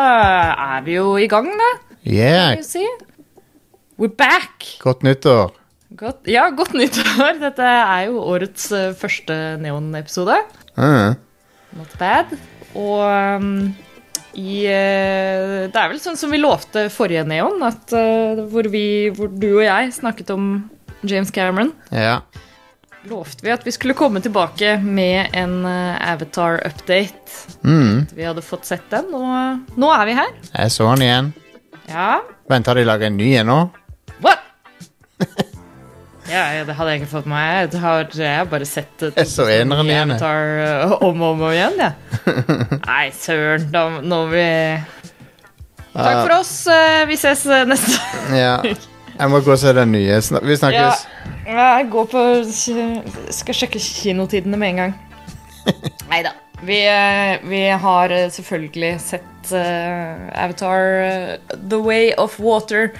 da er vi jo i gang, da. Yeah, Kan vi si. We're back! godt nyttår. Godt, ja, godt nyttår. Dette er jo årets eh, første Neon-episode. Mm. Not bad. Og um, i uh, Det er vel sånn som vi lovte forrige Neon, at, uh, hvor, vi, hvor du og jeg snakket om James Cameron. Ja. Lovte vi at vi skulle komme tilbake med en eh, Avatar-update. Mm. Vi hadde fått sett den, og nå er vi her. Jeg så den igjen. Ja. Vent, har de laga en ny en nå? What? ja, ja, det hadde jeg ikke fått med meg. Jeg har, jeg bare sett det Jeg så eneren igjen. Avatar eh, om og om og igjen, jeg. Nei, søren. Da må vi Takk for oss. eh, Vi ses eh, neste Ja. Jeg må gå og se den nye. Vi snakkes. Jeg går på Skal sjekke kinotidene med en gang. Nei da. Vi, eh, vi har eh, selvfølgelig sett uh, Avatar The Way of Water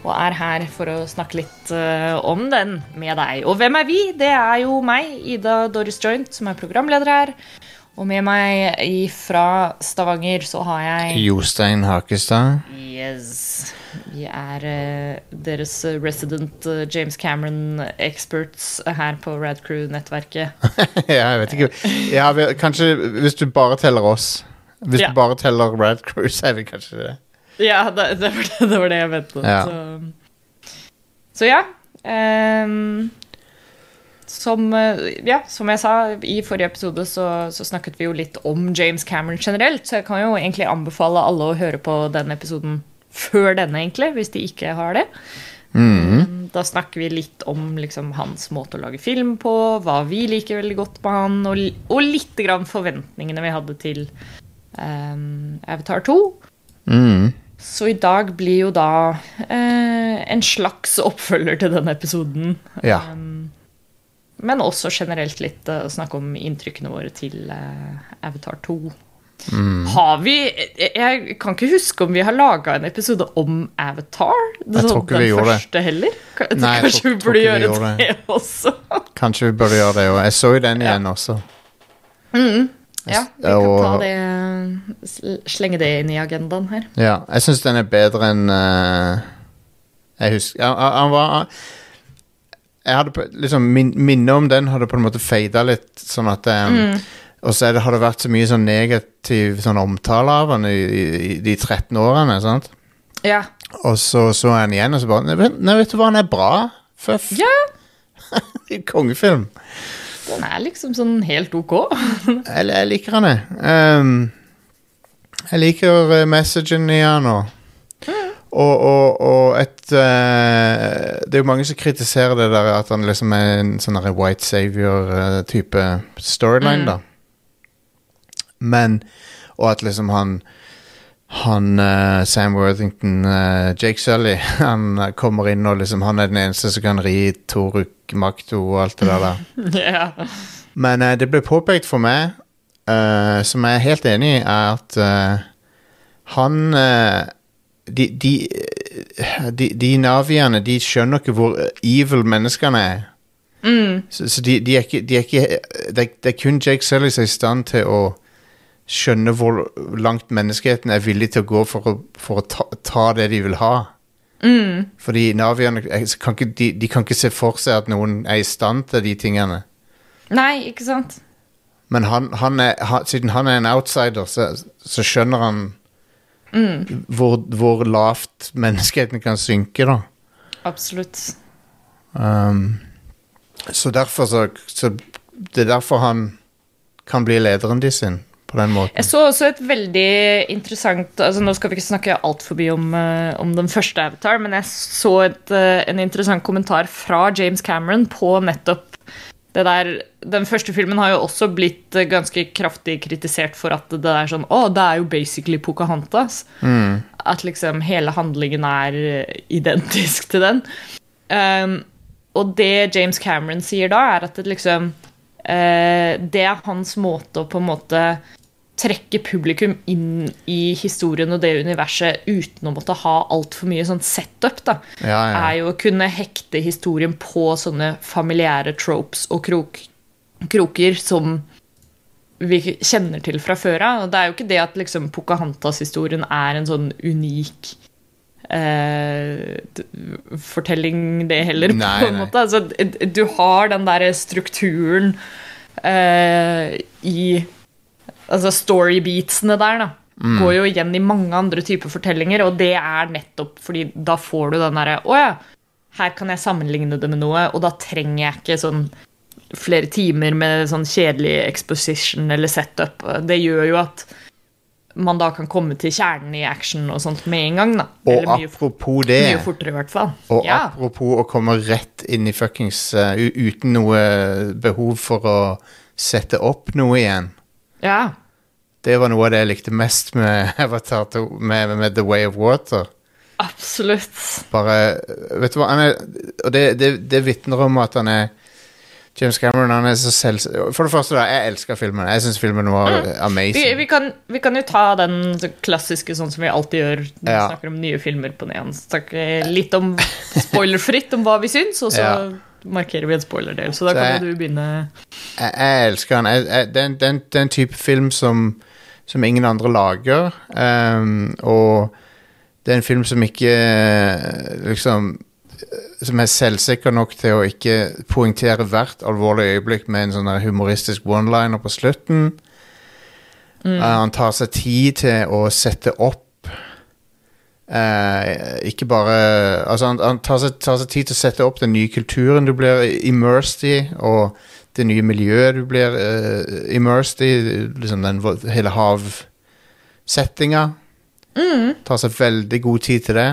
og er her for å snakke litt uh, om den med deg. Og hvem er vi? Det er jo meg, Ida Doris Joint, som er programleder her. Og med meg fra Stavanger så har jeg Jostein Hakestad. Yes. Vi er eh, deres resident eh, James Cameron-experts her på Radcrew-nettverket. ja, jeg vet ikke. Ja, vi, kanskje hvis du bare teller oss. Hvis Ja. du bare teller Rad så er vi kanskje det. ja, det, det, var det, det var det jeg ventet. Ja. Så. så ja. Um, som, eh, ja, som jeg sa i forrige episode, så, så snakket vi jo litt om James Cameron generelt. Så jeg kan jo egentlig anbefale alle å høre på den episoden før denne, egentlig, hvis de ikke har det. Mhm. Da snakker vi litt om liksom, hans måte å lage film på, hva vi liker veldig godt med han, og, og litt grann forventningene vi hadde til um, Avatar 2. Mm. Så i dag blir jo da uh, en slags oppfølger til denne episoden. Ja. Um, men også generelt litt uh, å snakke om inntrykkene våre til uh, Avatar 2. Mm. Har vi jeg, kan ikke huske om vi har laga en episode om Avatar. Jeg tror ikke den vi gjorde det. heller. Nei, Kanskje tror- vi burde gjøre vi gjøre det også. Kanskje vi burde gjøre det òg. Jeg så jo den igjen også. Ja, vi kan Og- ta det Slenge det inn i agendaen her. Ja, jeg syns den er bedre enn uh, Jeg husker Han, var Jeg hadde liksom min, Minnet om den hadde på en måte fada litt, sånn at um, Og så det, har det vært så mye sånn negativ sånn omtale av han i, i, i de 13 årene, sant? Ja. Og så så jeg han igjen, og så bare Nei, vet- du hva, han er bra. Føff. ja, Kongefilm. den er liksom sånn helt ok. Jeg, jeg liker han, jeg. Um, jeg liker uh, messagen i han og og, og, og et uh, Det er jo mange som kritiserer det der at han liksom er en sånn white savior-type storyline, da. Men Og at liksom han han uh, Sam Worthington, uh, Jake Sully, han uh, kommer inn og liksom Han er den eneste som kan ri Toruk Makto og alt det der. der. yeah. Men det ble påpekt for meg, som jeg er helt enig i, er at han de, de, de, de naviene, de skjønner ikke hvor evil menneskene er. Så, så de, de er ikke, de er ikke det, er, det er kun Jake Sully som er i stand til å skjønne hvor langt menneskeheten er villig til å gå for å, for å ta, ta det de vil ha. Fordi naviene eh, kan ikke, de, de kan ikke se for seg at noen er i stand til de tingene. Nei, ikke sant? Men han, han er, han, siden han er en outsider, så, så skjønner han hvor, hvor lavt menneskeheten kan synke, da. Absolutt. Um, så derfor så, så Det er derfor han kan bli lederen de sin, på den måten. Jeg så også et veldig interessant altså Nå skal vi ikke snakke altfor mye om, eh, om den første Avatar, men jeg så et, eh, en interessant kommentar fra James Cameron på nettopp det der Den første filmen har jo også blitt eh, ganske kraftig kritisert for at det er sånn Å, det er jo basically Pocahontas. At liksom hele handlingen er identisk til den. Um, og det James Cameron sier da, er at det liksom Uh, Det er hans måte å på en måte trekke publikum inn i historien og det universet uten å måtte ha altfor mye sånn setup, da, Ja, ja. er jo å kunne hekte historien på sånne familiære tropes og krok, kroker som vi kjenner til fra før av. Det er jo ikke det at liksom Pocahontas-historien er en sånn unik eh, fortelling, det heller, Nei, på en nei. måte. Altså, du har den derre strukturen eh, i Altså storybeatsene der, da. Mm. Går jo igjen i mange andre typer fortellinger, og det er nettopp fordi da får du den derre Å ja, her kan jeg sammenligne det med noe, og da trenger jeg ikke sånn flere timer med sånn kjedelig exposition eller setup. Det gjør jo at man da kan komme til kjernen i action og sånt med en gang, da. Og Eller mye, apropos det mye fortere, i hvert fall. Og ja. apropos å komme rett inn i fuckings uh, Uten noe behov for å sette opp noe igjen. Ja. Det var noe av det jeg likte mest med Avatar 2, med, med The Way of Water. Absolutt. Bare Vet du hva, han er Og det, det, det vitner om at han er James Cameron han er så selv... For det første, da, jeg elsker filmen. Jeg syns filmen var mm. amazing. vi, kan, vi kan jo ta den klassiske sånn som vi alltid gjør når vi Ja. snakker om nye filmer på Neon. Snakke litt om spoilerfritt om hva vi syns, og så Ja. Markerer vi en spoiler-del, Så da kan jeg- du begynne jeg, jeg elsker. Jeg, jeg, det er en- det er en- det er en type film som, som ingen andre lager. Um, og det er en film som ikke eh, liksom Som er selvsikker nok til å ikke poengtere hvert alvorlig øyeblikk med en sånn humoristisk one-liner på slutten. Eh, han tar seg tid til å sette opp eh, Ikke bare Altså, han, han tar, seg, tar seg tid til å sette opp den nye kulturen du blir immersed i, og det nye miljøet du blir eh, immersed i. Liksom den hele havsettinga. Tar seg veldig god tid til det.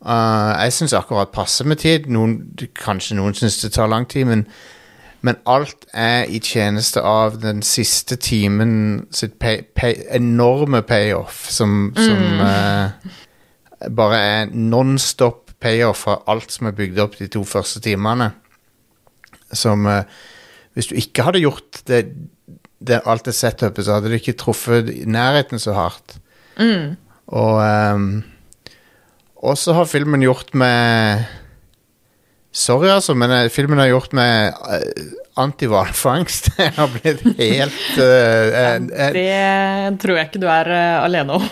Uh, jeg syns akkurat passe med tid. Noen, kanskje noen syns det tar lang tid, men, men alt er i tjeneste av den siste timen sitt pay, pay, enorme payoff, som, som eh, bare er non-stop payoff av alt som er bygd opp de to første timene. Som eh, Hvis du ikke hadde gjort det, det, alt det setupet, så hadde du ikke truffet nærheten så hardt. Og um, så har filmen gjort med Sorry, altså, men eh, filmen har gjort med uh, antihvalfangst. Jeg har blitt helt uh, eh, Det tror jeg ikke du er alene om.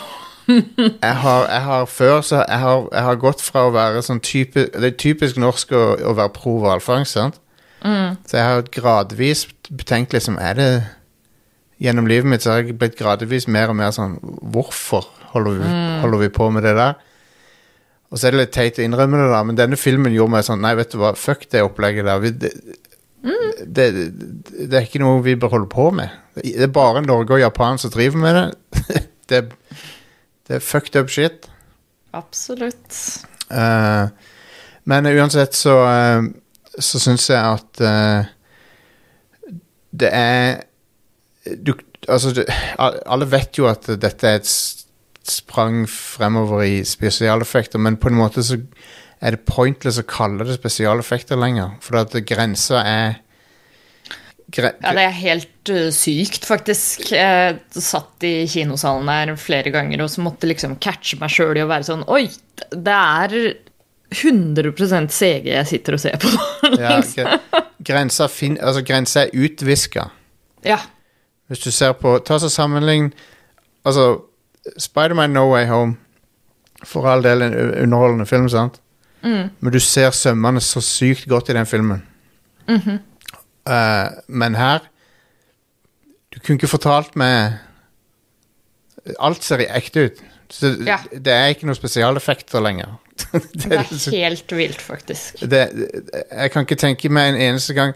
Jeg, har, jeg har før så jeg har, jeg har gått fra å være sånn type Det er typisk norsk å, å være pro hvalfangst, sant? Så jeg har gradvis betenkt liksom Er det Gjennom livet mitt så har jeg blitt gradvis mer og mer sånn Hvorfor holder vi, holder vi på med det der? Og så er det litt teit å innrømme det, da, men denne filmen gjorde meg sånn Nei, vet du hva, fuck det opplegget der. Vi, det, det, det er ikke noe vi bør holde på med. Det er bare Norge og Japan som driver med det. det, det er fucked up shit. Absolutt. Uh, men uansett så uh, Så syns jeg at uh, det er du, Altså, du, alle vet jo at dette er et sprang fremover i spesialeffekter, men på en måte så er det pointless å kalle det spesialeffekter lenger. For at grensa er Ja, det er helt uh, sykt, faktisk. Jeg satt i kinosalen der flere ganger og så måtte liksom catche meg sjøl i å være sånn Oi, det er 100% CG jeg sitter og ser på. ja, gre, grensa, fin, altså, grensa er utviska. ja. Hvis du ser på Ta så sammenlign Altså, Spiderman No Way Home For all del en underholdende film, sant? Men du ser sømmene så sykt godt i den filmen. Eh, men her Du kunne ikke fortalt meg Alt ser ekte ut. Så Ja. Det er ikke noen spesialeffekter lenger. det, Det er helt vilt, faktisk. det, jeg kan ikke tenke meg en eneste gang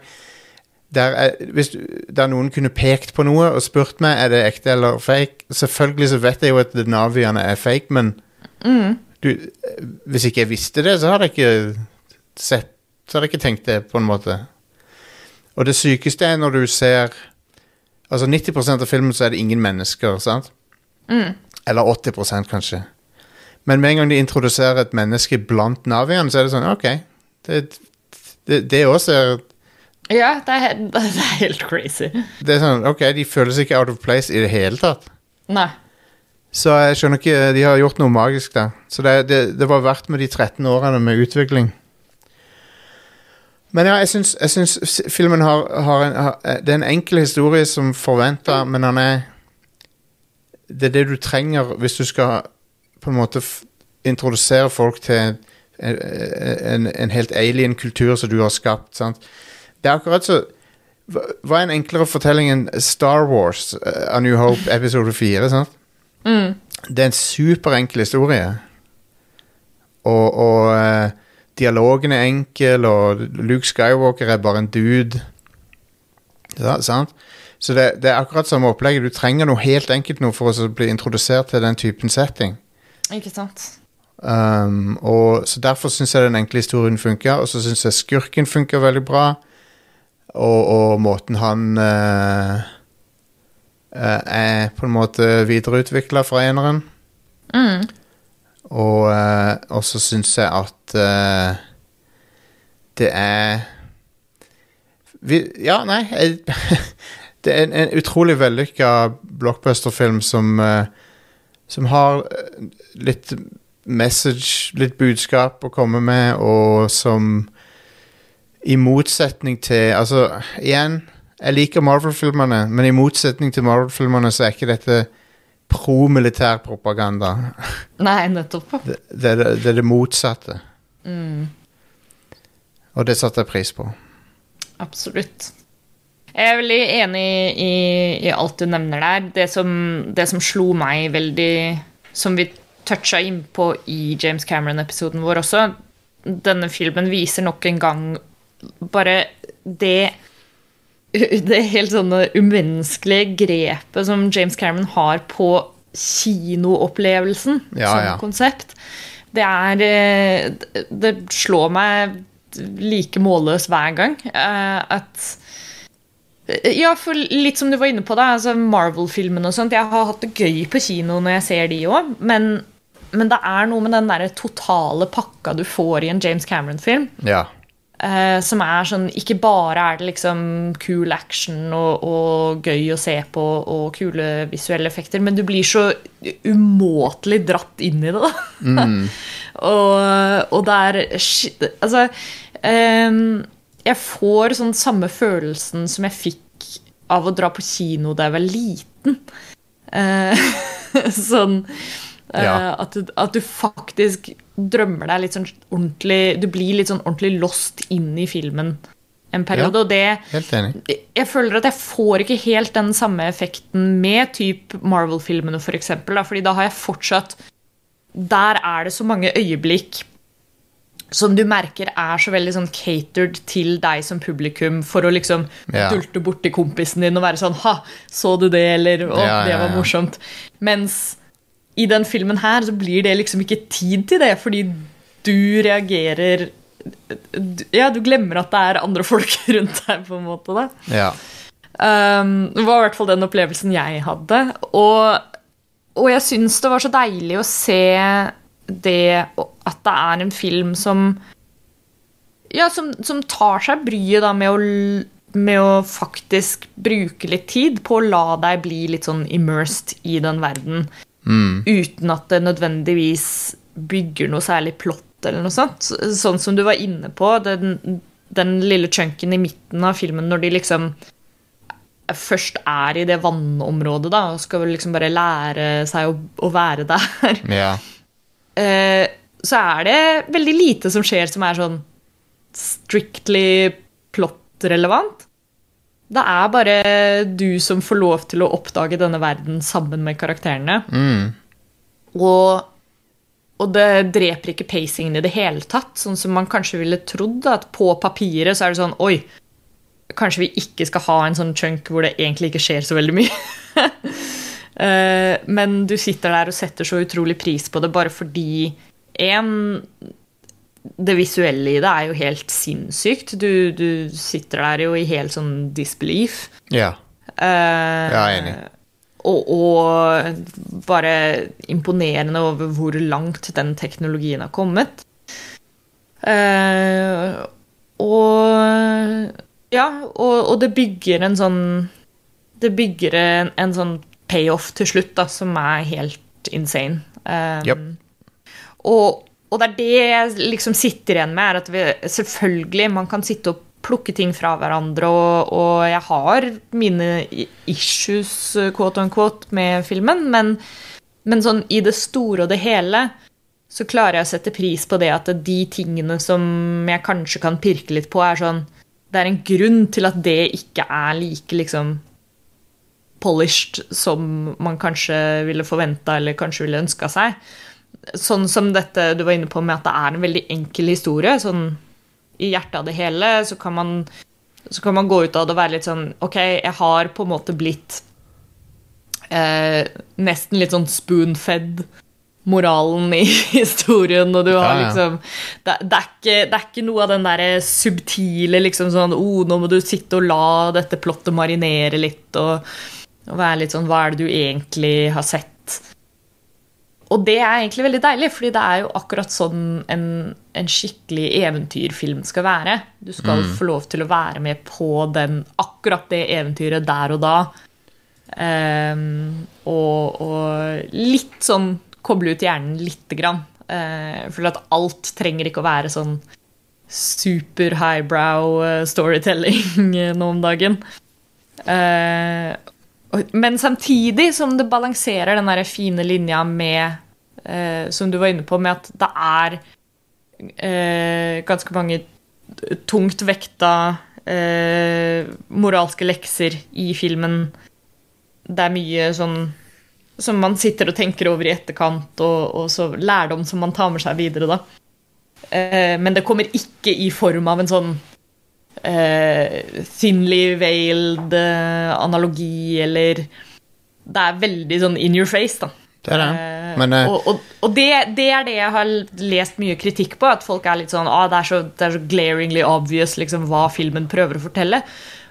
der, er, hvis, der noen kunne pekt på noe og spurt meg er det ekte eller fake. Selvfølgelig så vet jeg jo at Naviene er fake, men du, hvis ikke jeg visste det, så hadde jeg ikke sett Så hadde jeg ikke tenkt det, på en måte. Og det sykeste er når du ser Altså 90% av filmen så er det ingen mennesker, sant? Eller 80% kanskje. Men med en gang de introduserer et menneske blant naviene, så er det sånn OK. Det, det, det også er Ja, det er, det er helt crazy. Det er sånn, ok, De føles ikke out of place i det hele tatt. Nei. Så jeg skjønner ikke, de har gjort noe magisk der. Så det, det, det var verdt med de 13 årene med utvikling. Men ja, jeg syns, jeg syns filmen har, har en har, Det er en enkel historie som forventa, men han er Det er det du trenger hvis du skal på en måte introdusere folk til en, en, en helt alien kultur som du har skapt. Sant? Det er akkurat så Hva er en enklere fortelling enn Star Wars, uh, A New Hope, episode 4? Sant? Mm. Det er en superenkel historie. Og, og eh, dialogen er enkel, og Luke Skywalker er bare en dude. Ja, sant? Så det, det er akkurat samme opplegget. Du trenger noe helt enkelt nå for å bli introdusert til den typen setting. Ikke sant? Um, og Så derfor syns jeg den enkle historien funker, og så syns jeg skurken funker veldig bra. Og, og måten han uh, er på en måte videreutvikla fra eneren. Mm. Og, eh, og så syns jeg at uh, det er vi, Ja, nei jeg, Det er en, en utrolig vellykka blockbuster-film som uh, Som har litt message, litt budskap å komme med, og som I motsetning til Altså, igjen Jeg liker Marvel-filmene, men i motsetning til Marvel-filmene så er ikke dette pro-militær propaganda. Nei, nettopp. Det, det, det, det er det motsatte. Mm. Og det satte jeg pris på. Absolutt. Jeg er veldig enig i, i alt du nevner der. Det som, det som slo meg veldig Som vi toucha innpå i James Cameron-episoden vår også Denne filmen viser nok en gang bare det Det helt sånne umenneskelige grepet som James Cameron har på kinoopplevelsen Ja, som ja. konsept. Det er eh, Det slår meg like målløs hver gang. eh, At ja, for litt som du var inne på, da, altså Marvel-filmene og sånt. Jeg har hatt det gøy på kino når jeg ser de òg, men, men det er noe med den der totale pakka du får i en James Cameron-film. Ja. Eh, som er sånn Ikke bare er det liksom cool action og, og gøy å se på og kule visuelle effekter, men du blir så umåtelig dratt inn i det, da. og, og det er shit, Altså um, Jeg får sånn samme følelsen som jeg fikk av å dra på kino da jeg var liten. Uh, sånn Ja. at, du, at du faktisk drømmer deg litt sånn ordentlig Du blir litt sånn ordentlig lost inn i filmen en periode, Ja. og det Helt enig. jeg føler at jeg får ikke helt den samme effekten med typ Marvel-filmene, for eksempel, da, fordi da har jeg fortsatt Der er det så mange øyeblikk som du merker er så veldig sånn catered til deg som publikum for å liksom Ja. dulte borti kompisen din og være sånn Ha, så du det? Eller Å, Ja, det var morsomt. Mens i den filmen her så blir det liksom ikke tid til det, fordi du reagerer Ja, du glemmer at det er andre folk rundt deg, på en måte. da. Ja. Um, det var i hvert fall den opplevelsen jeg hadde. Og, og jeg syns det var så deilig å se det at det er en film som Ja, som, som tar seg bryet da med å, med å faktisk bruke litt tid på å la deg bli litt sånn immersed i den verden. Uten at det nødvendigvis bygger noe særlig plott eller noe sånt. Sånn som du var inne på, den, den lille chunken i midten av filmen når de liksom først er i det vannområdet da, og skal liksom bare lære seg å, å være der, Ja. eh, så er det veldig lite som skjer som er sånn strictly plot-relevant. Det er bare du som får lov til å oppdage denne verden sammen med karakterene. Og, og det dreper ikke pacingen i det hele tatt, sånn som man kanskje ville trodd. At på papiret så er det sånn Oi, kanskje vi ikke skal ha en sånn chunk hvor det egentlig ikke skjer så veldig mye. Eh, Men du sitter der og setter så utrolig pris på det bare fordi en Det visuelle i det er jo helt sinnssykt. Du, du sitter der jo i helt sånn disbelief. Ja. Uh, jeg er enig. Og, og bare imponerende over hvor langt den teknologien har kommet. Uh, og Ja, og, og det bygger en sånn Det bygger en, en sånn payoff til slutt da, som er helt insane. Um, Yep. og, og det er det jeg liksom sitter igjen med, er at vi, selvfølgelig man kan sitte og plukke ting fra hverandre, og, og jeg har mine issues, quote on med filmen, men, men sånn i det store og det hele så klarer jeg å sette pris på det at de tingene som jeg kanskje kan pirke litt på, er sånn Det er en grunn til at det ikke er like liksom polished som man kanskje ville forventa eller kanskje ville ønska seg. Sånn som dette du var inne på med at det er en veldig enkel historie. sånn I hjertet av det hele så kan man, så kan man gå ut av det og være litt sånn Ok, jeg har på en måte blitt eh, nesten litt sånn spoon-fed moralen i historien, og du har liksom det, det, er ikke, det er ikke noe av den derre subtile liksom sånn oh, nå må du sitte og la dette plottet marinere litt, og, og være litt sånn Hva er det du egentlig har sett? Og det er egentlig veldig deilig, fordi det er jo akkurat sånn en, en skikkelig eventyrfilm skal være. Du skal få lov til å være med på den, akkurat det eventyret der og da. Um, og, og litt sånn koble ut hjernen lite grann. Uh, for at alt trenger ikke å være sånn super highbrow eh, storytelling eh, nå om dagen. Uh, men samtidig som det balanserer den fine linja med eh, Som du var inne på, med at det er eh, ganske mange tungt vekta eh, moralske lekser i filmen. Det er mye sånn som man sitter og tenker over i etterkant, og, og så lærdom som man tar med seg videre, da. Eh, men det kommer ikke i form av en sånn eh, thinly veiled eh, analogi, eller Det er veldig sånn in your face, da. Det er det. Eh, Men eh, og og, og det, det er det jeg har lest mye kritikk på. At folk er litt sånn ah, det, er så, det er så glaringly obvious liksom, hva filmen prøver å fortelle.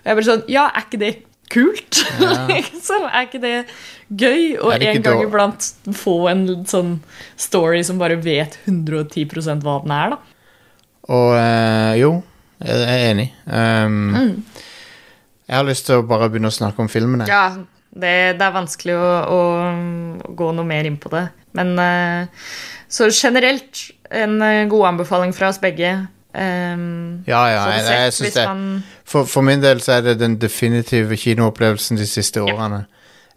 Og jeg blir sånn Ja, er ikke det kult? liksom, er ikke det gøy? Og det en gang da- iblant få en sånn story som bare vet 110 hva den er, da. Og eh, jo, jeg er enig. Um, Mm. Jeg har lyst til å bare begynne å snakke om filmene. Ja, det, det er vanskelig å, å gå noe mer inn på det. Men eh, så generelt en eh, god anbefaling fra oss begge. Um, Ja, ja, jeg, sett jeg synes det for, for min del så er det den definitive kinoopplevelsen de siste årene.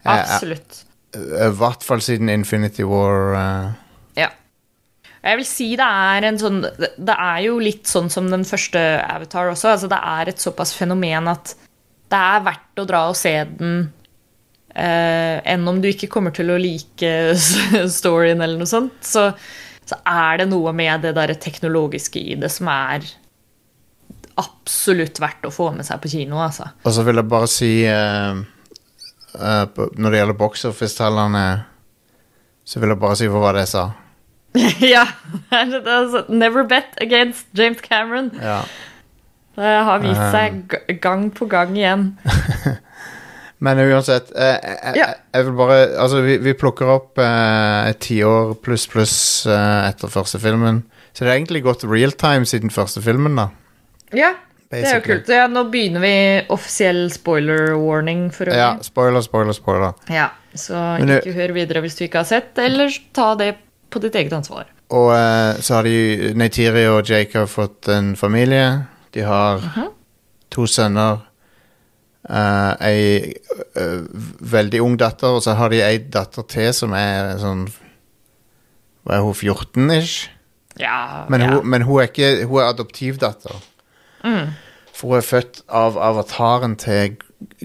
Eh, eh, Absolutt. I hvert fall siden Infinity War. Uh. Ja. Jeg vil si det er en sånn Det det er jo litt sånn som den første Avatar også. Altså det er et såpass fenomen at det er verdt å dra og se den eh, enn om du ikke kommer til å like storyen eller noe sånt. Så, så er det noe med det der teknologiske i det som er absolutt verdt å få med seg på kino, altså. Og så vil jeg bare si eh, eh, Når det gjelder box office-tallene, så vil jeg bare si hva var det jeg sa. ja. altså, Never bet against James Cameron. Ja. Det har vist seg gang på gang igjen. Men uansett, eh, eh, Ja. jeg, vil bare Altså, vi, vi plukker opp eh, et tiår pluss pluss eh, etter første filmen. Så det er egentlig gått real time siden første filmen, da. Ja, det er jo Basically. kult. Ja, nå begynner vi offisiell spoiler warning for Ja, spoiler, spoiler, spoiler. Ja. Så Men det- ikke hør videre hvis du ikke har sett, eller ta det på ditt eget ansvar. Og eh, så har de Neytiri og Jake har fått en familie. De har to sønner. Eh, ei uh, veldig ung datter, og så har de ei datter til som er sånn Hva er hun, 14-ish? Ja, Men, ja. hun, men hun er ikke Hun er adoptivdatter. For hun er født av avataren til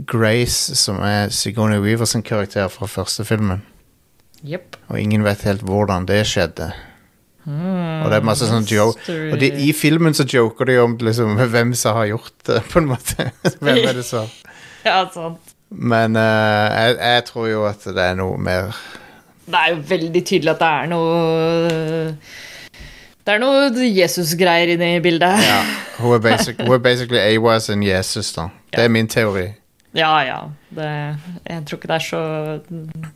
Grace, som er Sigourney Weaver sin karakter fra første filmen. Yep. Og ingen vet helt hvordan det skjedde. og det er masse sånn joke. Og de, i filmen så joker de om liksom, hvem som har gjort det, på en måte. hvem er det som Ja, sant. Men eh, jeg, jeg tror jo at det er noe mer Det er jo veldig tydelig at det er noe Det er noe Jesus-greier inne i bildet. ja, hun, er basic, hun er basically AWAS and Jesus, da. Det er min teori. Ja, ja. Det, jeg tror ikke det er så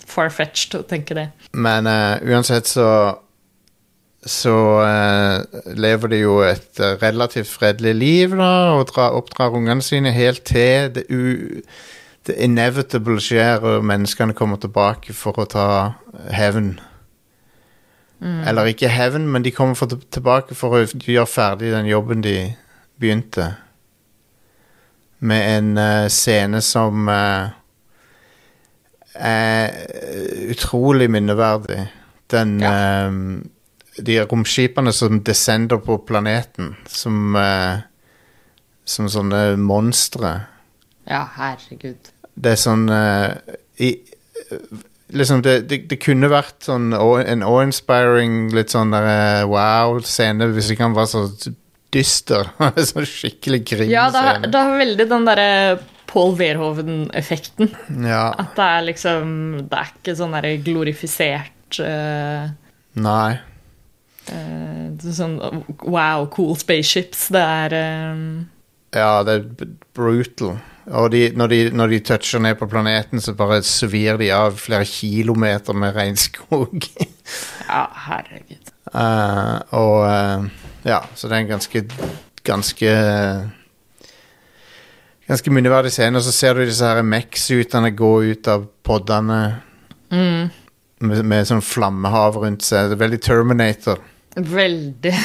far-fetched å tenke det. Men eh, uansett så Så uh, lever de jo et eh, relativt fredelig liv, da, og dra, oppdrar ungene sine helt til det, u, det inevitable skjer, og menneskene kommer tilbake for å ta hevn. Eller ikke hevn, men de kommer for, tilbake for å gjøre ferdig den jobben de begynte. Med en uh, scene som uh, er utrolig minneverdig. Den eh, De romskipene som descender på planeten, som eh, Som sånne monstre. Ja, herregud. Det er sånn eh, i, Liksom, det, det, det kunne vært sånn en awe-inspiring, litt sånn der eh, wow-scene, hvis ikke han var så dyster. så skikkelig Ja, det har, det har veldig den derre Paul Verhoven-effekten. Ja, At det er liksom Det er ikke sånn derre glorifisert uh... nei. Eh, sånn wow, cool spaceships. Det er eh, Ja, det er brutal. Og de, når, de, når de toucher ned på planeten, så bare svir de av flere kilometer med regnskog. Ja, herregud. Uh, og uh, ja, så det er en ganske Ganske Ganske minneverdig scene. Og så ser du disse her Mex-utene gå ut av podene Mm, med, med sånn flammehav rundt seg. Det er veldig Terminator. Veldig.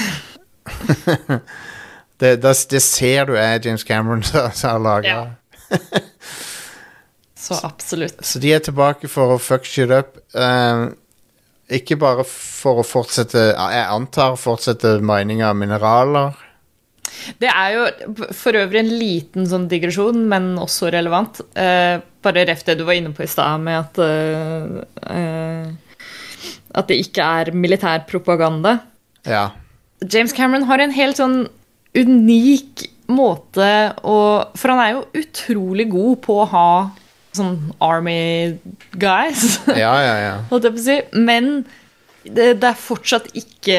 Det, det, det ser du er James Cameron som har laga. Ja. Så absolutt. Så de er tilbake for å fuck shit up. Um, ikke bare for å fortsette Jeg antar fortsette mining av mineraler. Det er jo for øvrig en liten sånn digresjon, men også relevant. Uh, bare ref det du var inne på i stad, med at uh, uh, At det ikke er militær propaganda. Ja. James Cameron har en helt sånn unik måte å For han er jo utrolig god på å ha sånn army guys. Ja, ja, ja. holdt jeg på å si. Men det, det er fortsatt ikke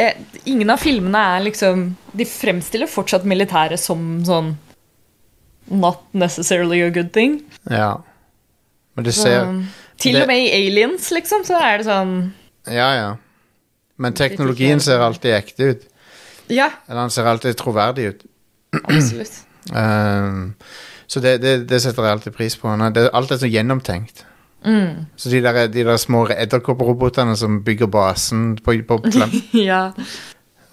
eh, Ingen av filmene er liksom De fremstiller fortsatt militæret som sånn Not necessarily a good thing. ja. Men det Så, til og med i Aliens, liksom, så er det sånn Ja, ja. Men teknologien ser alltid ekte ut. Ja, Eller han ser alltid troverdig ut. absolutt. Um, så det, det, det setter jeg alltid pris på. Det, alt er så gjennomtenkt. Mm. Så de der, de der små edderkopprobotene som bygger basen på, på Ja.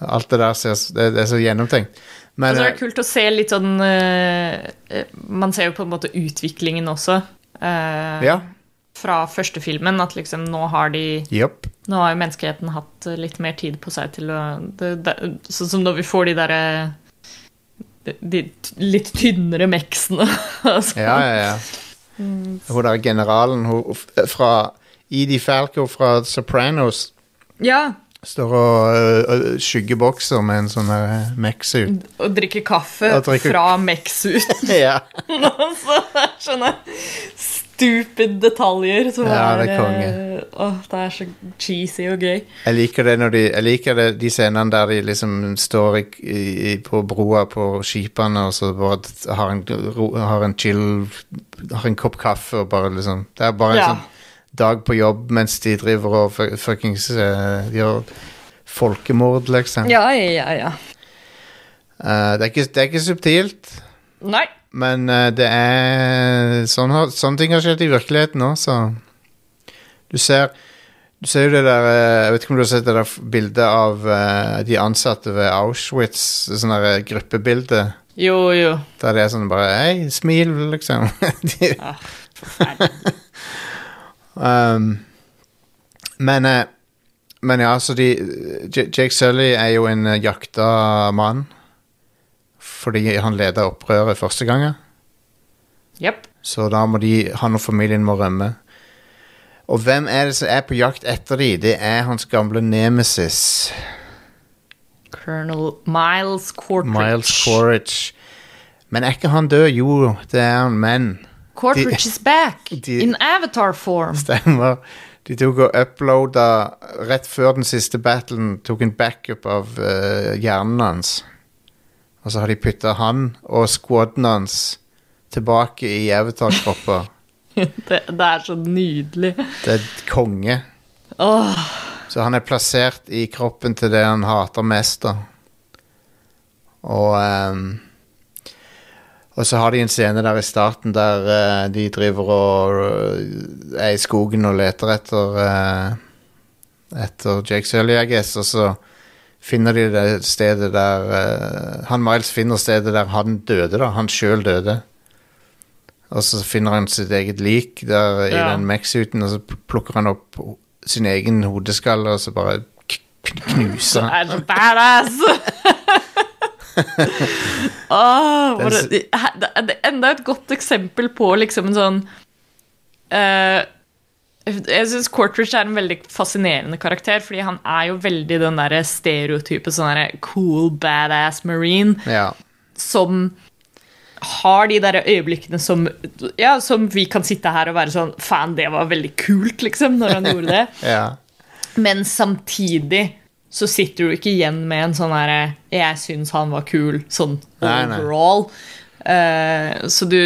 Alt det der ser, det, er så gjennomtenkt. Men altså, det er eh, kult å se litt sånn eh, Man ser jo på en måte utviklingen også. Uh, Ja. Fra første filmen, at liksom nå har de Jopp. Nå har jo menneskeheten hatt eh, litt mer tid på seg til å det, det, Sånn som når vi får de derre de, de litt tynnere meksene. altså. Ja, ja, ja. Mm. Hun der generalen hun, fra Edie Falco fra Sopranos ja. står og øh, skygger bokser med en sånn uh, mech-suit. Og drikker kaffe Og drikker... fra Mexus. ja. altså, det er sånne stupid detaljer som Ja, det er er konge. eh, Åh, det er så cheesy og gøy. Jeg liker det når de Jeg liker det, de scenene der de liksom står i, i, på broa på skipene og så bare har en, har en chill Har en kopp kaffe og bare liksom Det er bare en Ja. sånn dag på jobb mens de driver og fu- fuckings uh, gjør folkemord, liksom. Ja, ja, ja. Uh, det, er ikke, det er ikke subtilt, Nei. Men uh, det er sånne, Sånne ting har skjedd i virkeligheten òg, så Du ser du ser jo det der eh, Jeg vet ikke om du har sett det der bildet av uh, de ansatte ved Auschwitz? Sånn der gruppebilde Jo, jo. der det er sånn bare Hei, smil, liksom. de, forferdelig. um, men uh, Men ja, så de Jake Sully er jo en jakta mann. Fordi han leda opprøret første gangen. Yep. Så da må de, han og familien må rømme. Og hvem er det som er på jakt etter de? Det er hans gamle nemesis, Colonel Miles Quartridge. Miles Quaritch. Men er ikke han død? Jo, det er han, men Quartridge is back de- in avatar form. Stemmer. De tok og uploada rett før den siste battlen, tok en backup av uh, hjernen hans. Og så har de putta han og squaden hans tilbake i avatar-kropper. Det, det er så nydelig. Det er konge. Oh. Så han er plassert i kroppen til det han hater mest, da. Og um, Og så har de en scene der i starten der uh, de driver og uh, er i skogen og leter etter uh, etter Jake Sully, I guess, og så finner de det stedet der uh, Han Miles finner stedet der han døde, da. Han sjøl døde. Og så finner han sitt eget lik der i Ja. den Max-suiten, og så plukker han opp sin egen hodeskalle, og så bare knuser han. han. er det så badass! oh, det, det det enda et godt eksempel på liksom en sånn eh, Jeg syns Quartridge er en veldig fascinerende karakter, fordi han er jo veldig den der stereotype sånn der cool, badass marine Ja. som har de der øyeblikkene som Ja, som vi kan sitte her og være sånn Fan, det var veldig kult, liksom, når han gjorde det. ja. Men samtidig så sitter du ikke igjen med en sånn herre Jeg syns han var kul, sånn Nei, nei. overall. Eh, så du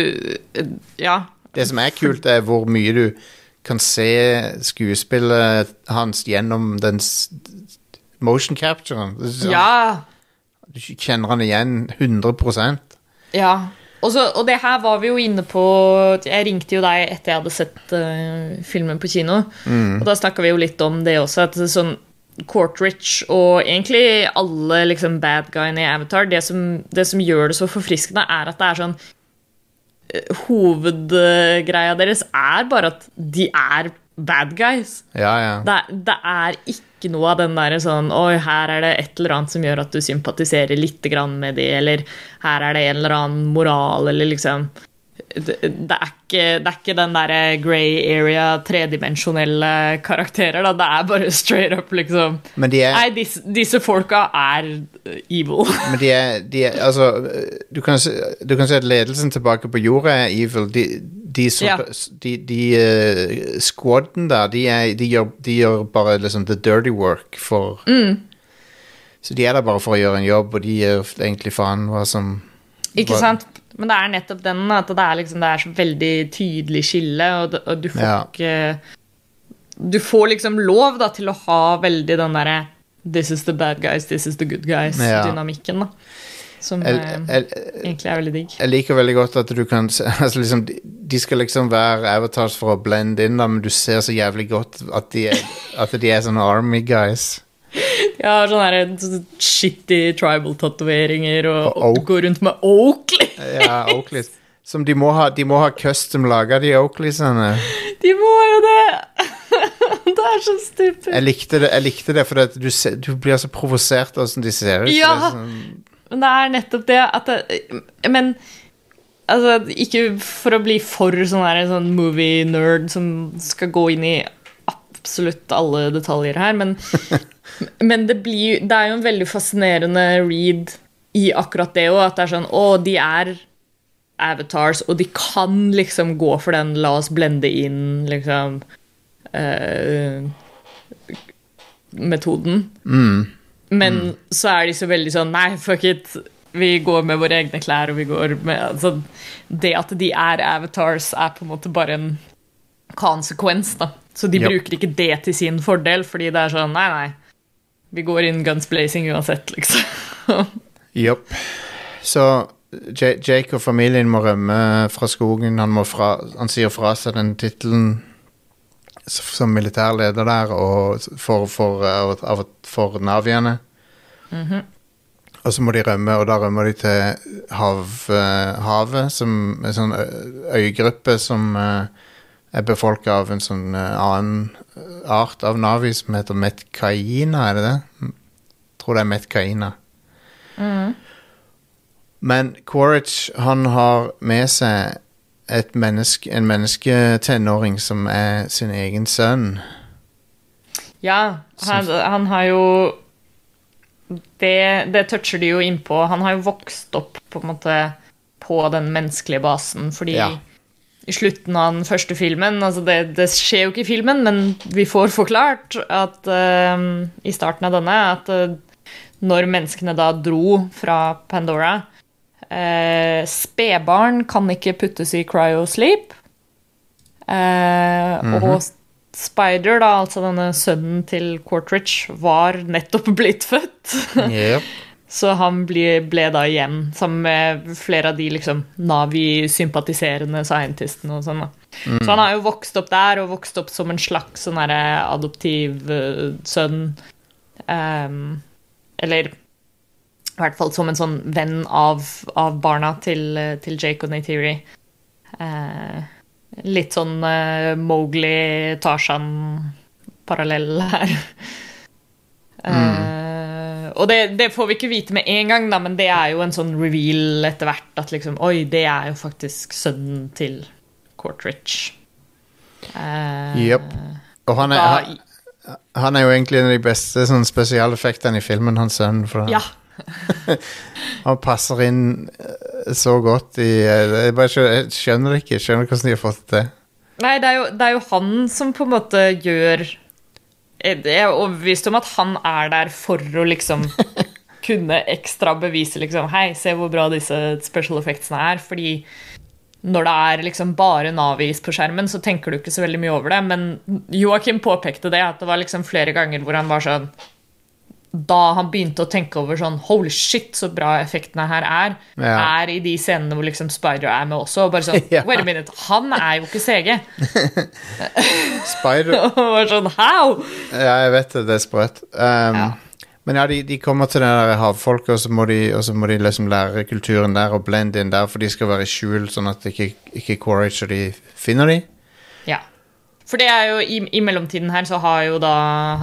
Ja. Det som er kult, er hvor mye du kan se skuespillet hans gjennom den motion capturen. Sånn- Ja. Du kjenner han igjen 100% ja. Og, så, og det her var vi jo inne på Jeg ringte jo deg etter jeg hadde sett uh, filmen på kino. Og da snakka vi jo litt om det også. At det er sånn Courtridge og egentlig alle liksom bad guyene i Avatar det som, det som gjør det så forfriskende, er at det er sånn Hovedgreia deres er bare at de er bad guys. Ja, ja. Det, det er ikke noe av den derre sånn Oi, her er det et eller annet som gjør at du sympatiserer litt grann med de, eller her er det en eller annen moral, eller liksom Det, det, er, ikke, det er ikke den derre grey area, tredimensjonelle karakterer, da. Det er bare straight up, liksom Men de er, Nei, disse, disse folka er uh, evil. men de er, de er Altså, du kan, du kan si at ledelsen tilbake på jorda er evil. De, de, som, Ja. de, de uh, squaden der, de, er, de, gjør, de gjør bare liksom the dirty work for Mm. Så de er der bare for å gjøre en jobb, og de gir egentlig faen hva som Ikke sant? Men det er nettopp den, at det er, liksom, det er så veldig tydelig skille, og, og du får Ja. ikke Du får liksom lov da, til å ha veldig den derre This is the bad guys, this is the good guys-dynamikken, da. Som jeg, eh, jeg, egentlig er veldig digg. jeg liker veldig godt at du kan altså liksom, de skal liksom være avatars for å blende inn, da, men du ser så jævlig godt at de er, at de er sånne army guys. Jeg har sånne her shitty tribal-tatoveringer og, Og går rundt med Oakley. Ja, Oakleys. Som de må ha, de må ha custom laga, de Oakleysene. De må jo det! det er så stupid. Jeg likte det, jeg likte det at du, du blir så provosert av hvordan de ser ut. Ja. Det sånn, Men det er nettopp det at det, Men altså, ikke for å bli for sånn sånn movie-nerd som skal gå inn i absolutt alle detaljer her, men, men det, blir, det er jo en veldig fascinerende read i akkurat det òg, at det er sånn Å, de er avatars, og de kan liksom gå for den la oss blende inn, liksom uh, Metoden. Men så er de så veldig sånn Nei, fuck it. Vi går med våre egne klær, og vi går med altså, Det at de er avatars, er på en måte bare en konsekvens, da. Så de bruker ikke det til sin fordel, fordi det er sånn Nei, nei. Vi går inn guns blazing uansett, liksom. Jopp. Så J Jake og familien må rømme fra skogen. Han, fra, han sier fra seg den tittelen som som militærleder der og for, for, for, for naviene. Og så må de rømme, og da rømmer de til hav, eh, havet, som en sånn øygruppe som eh, er befolka av en sånn eh, annen art av navi som heter metkaina, er det det? Jeg Tror det er metkaina. Men Quaritch, han har med seg menneske, en mennesketenåring som er sin egen sønn. Ja, han, han har jo det, det toucher de jo innpå. Han har jo vokst opp på en måte på den menneskelige basen, fordi Ja. I slutten av den første filmen altså det, det skjer jo ikke i filmen, men vi får forklart at uh, i starten av denne at uh, når menneskene da dro fra Pandora uh, Spedbarn kan ikke puttes i cryosleep. Eh, Og Spider, da, altså denne sønnen til Quartridge, var nettopp blitt født. Yep. Så han ble, ble da igjen sammen med flere av de liksom Navi-sympatiserende scientistene og sånn. da. Så han har jo vokst opp der, og vokst opp som en slags sånn derre adoptiv eh, sønn. Ehm, eller i hvert fall som en sånn venn av, av barna til, til Jake og Neytiri. Uh, litt sånn uh, Mowgli-Tarzan-parallell her. Eh, og det, det får vi ikke vite med en gang, da, men det er jo en sånn reveal etter hvert. At liksom Oi, det er jo faktisk sønnen til Courtridge. Uh, Jep. Og han er, han, han er jo egentlig en av de beste sånn, spesialeffektene i filmen, hans sønn. Ja. han passer inn eh, så godt i eh, Jeg bare skjønner, jeg skjønner ikke. Skjønner hvordan de har fått det til. Nei, det er, jo, det er jo han som på en måte gjør Jeg er overbevist om at han er der for å liksom kunne ekstra bevise liksom Hei, se hvor bra disse special effectsene er. Fordi når det er liksom bare Navis på skjermen, så tenker du ikke så veldig mye over det. Men Joakim påpekte det, at det var liksom flere ganger hvor han var sånn Da han begynte å tenke over sånn Holy shit, så bra effektene her er, Ja. er i de scenene hvor liksom Spider er med også. Og bare sånn Ja. Wait a minute, han er jo ikke CG. Spider Og var sånn, how? Ja, jeg vet det. Det er sprøtt. Um, Ja. Men ja, de, de kommer til det der havfolket, og så må de, og så må de liksom lære kulturen der og blende inn der, for de skal være i skjul, sånn at ikke, ikke Quaritch og de finner de. Ja. For det er jo, i, i mellomtiden her så har jo da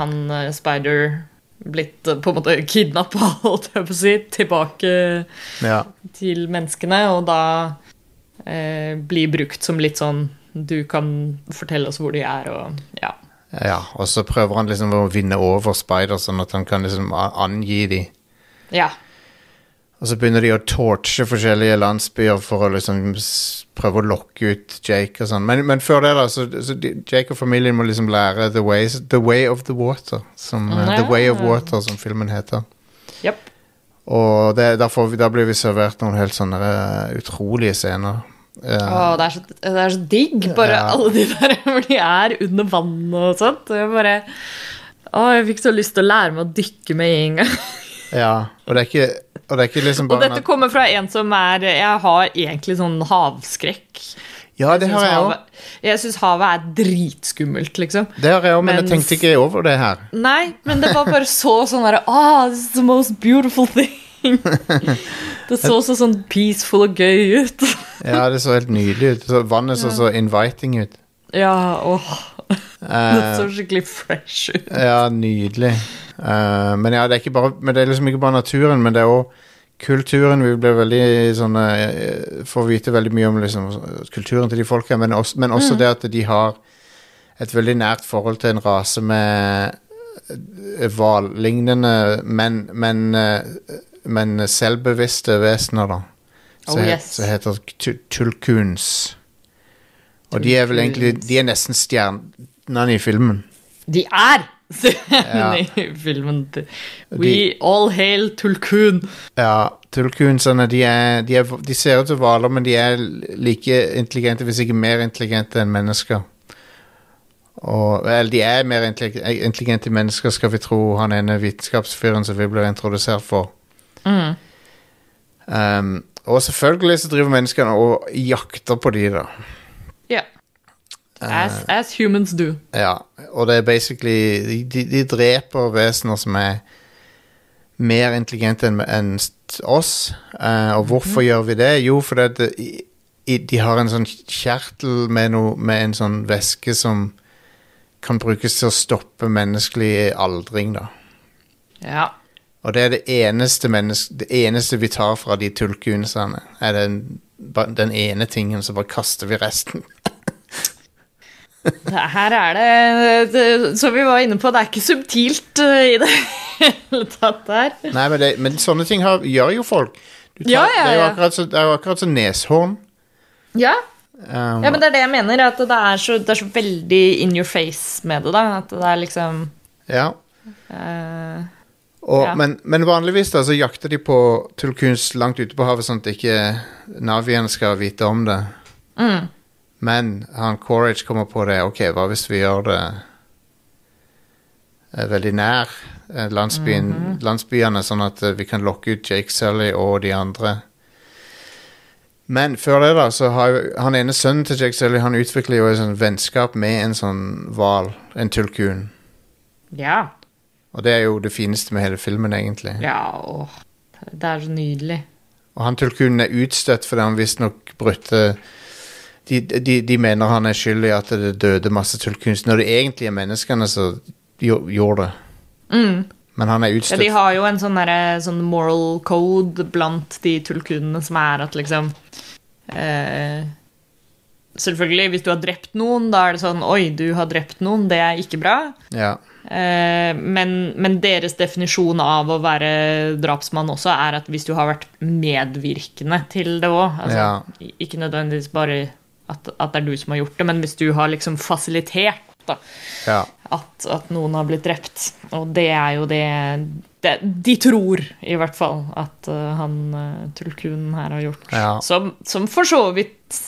han eh, Spider blitt eh, på en måte kidnappa, holdt jeg på å si, tilbake Ja. til menneskene, og da eh, blir brukt som litt sånn Du kan fortelle oss hvor de er, og ja. ja. Og så prøver han liksom å vinne over Spider, sånn at han kan liksom angi de. Ja. Og så begynner de å torche forskjellige landsbyer for å liksom prøve å lokke ut Jake og sånn. Men, men før det, da, så, så de, Jake og familien må liksom lære The, ways, the Way of the Water. Som, uh, the Way of Water, som filmen heter. Yep. Og det, vi, da blir vi servert noen helt sånne eh, utrolige scener. Uh, oh, det, er så, det er så digg, bare Ja. alle de der hvor de er under vann og sånt. Og Jeg bare Å, jeg fikk så lyst til å lære meg å dykke med en gang. ja. Og det er ikke, og det liksom Og dette kommer fra en som er Jeg har egentlig sånn havskrekk. Ja, det har jeg òg. Jeg syns havet er dritskummelt, liksom. Det har jeg òg, men jeg tenkte ikke over det her. Nei, men det var bare så sånn derre Ah, this is the most beautiful thing. Det så så sånn peaceful og gøy ut. Ja, det så helt nydelig ut. Så vannet så så inviting ut. Ja, åh. Det Eh, så skikkelig fresh ut. Ja, nydelig. Uh, men ja, det er ikke bare Men det er liksom ikke bare naturen, men det er òg kulturen. Vi blir veldig sånn eh, Får vite veldig mye om liksom, kulturen til de folka, men også, men også det at de har et veldig nært forhold til en rase med hvallignende, men, men, men selvbevisste vesener, da. Som oh, yes. heter tu- tulkuns. Og de er vel egentlig De er nesten stjernene i filmen. De er stjernene i filmen. We De- all hail Tulkun. Ja, tulkunsene de, er, de, er, de ser ut som hvaler, men de er like intelligente, hvis ikke mer intelligente enn mennesker. Og, eller de er mer intelligente mennesker, skal vi tro han ene vitenskapsfyren som vi blir introdusert for. Mm. Um, og selvfølgelig så driver menneskene og jakter på de, da. As, as humans do. Ja, og det er basically De, de, dreper vesener som er mer intelligente enn en oss. Uh, og hvorfor gjør vi det? Jo, fordi det- i, de har en sånn kjertel med, no, med en sånn væske som kan brukes til å stoppe menneskelig aldring, da. Ja. Og det er det eneste, menneske, det eneste vi tar fra de tulkunsene. Er den, den ene tingen, så bare kaster vi resten. Her er det, det Som vi var inne på, det er ikke subtilt uh, i det hele tatt her. Nei, men, det, men sånne ting har, gjør jo folk. Du tar, Ja, ja, Det er jo ja. så- det er jo akkurat som neshorn. Ja. Um, ja, men det er det jeg mener. At det er så, det er så veldig in your face med det. da At det er liksom ja. Uh, Og, Ja. men, men vanligvis da, så jakter de på tulkuns langt ute på havet, sånn at ikke Navien skal vite om det. mm, Men han Quaritch kommer på det. Ok, hva hvis vi gjør det eh, veldig nær landsbyen, mm -hmm. landsbyene, sånn at eh, vi kan lokke ut Jake Sully og de andre Men før det, da, så har jo han ene sønnen til Jake Sully Han utvikler jo et sånn vennskap med en sånn hval, en tulkun. Ja. Og det er jo det fineste med hele filmen, egentlig. Ja, åh. Det er så nydelig. Og han tulkunen er utstøtt fordi han visstnok brøtte de, de, de mener han er skyld i at det døde masse tullkunst, når det egentlig er menneskene som gjo- gjorde det. Men han er Ja, utstøtt. de har jo en sånn, der, sånn moral code blant de tullkunene som er at liksom eh, Selvfølgelig, hvis du har drept noen, da er det sånn Oi, du har drept noen, det er ikke bra. Ja. Eh, men, men deres definisjon av å være drapsmann også er at hvis du har vært medvirkende til det òg altså, Ja. Ikke nødvendigvis bare at, at det er du som har gjort det, men hvis du har liksom fasilitert da, ja. at, at noen har blitt drept. Og det er jo det, det De tror i hvert fall at uh, han uh, tulkunen her har gjort. Ja. Som, som for så vidt,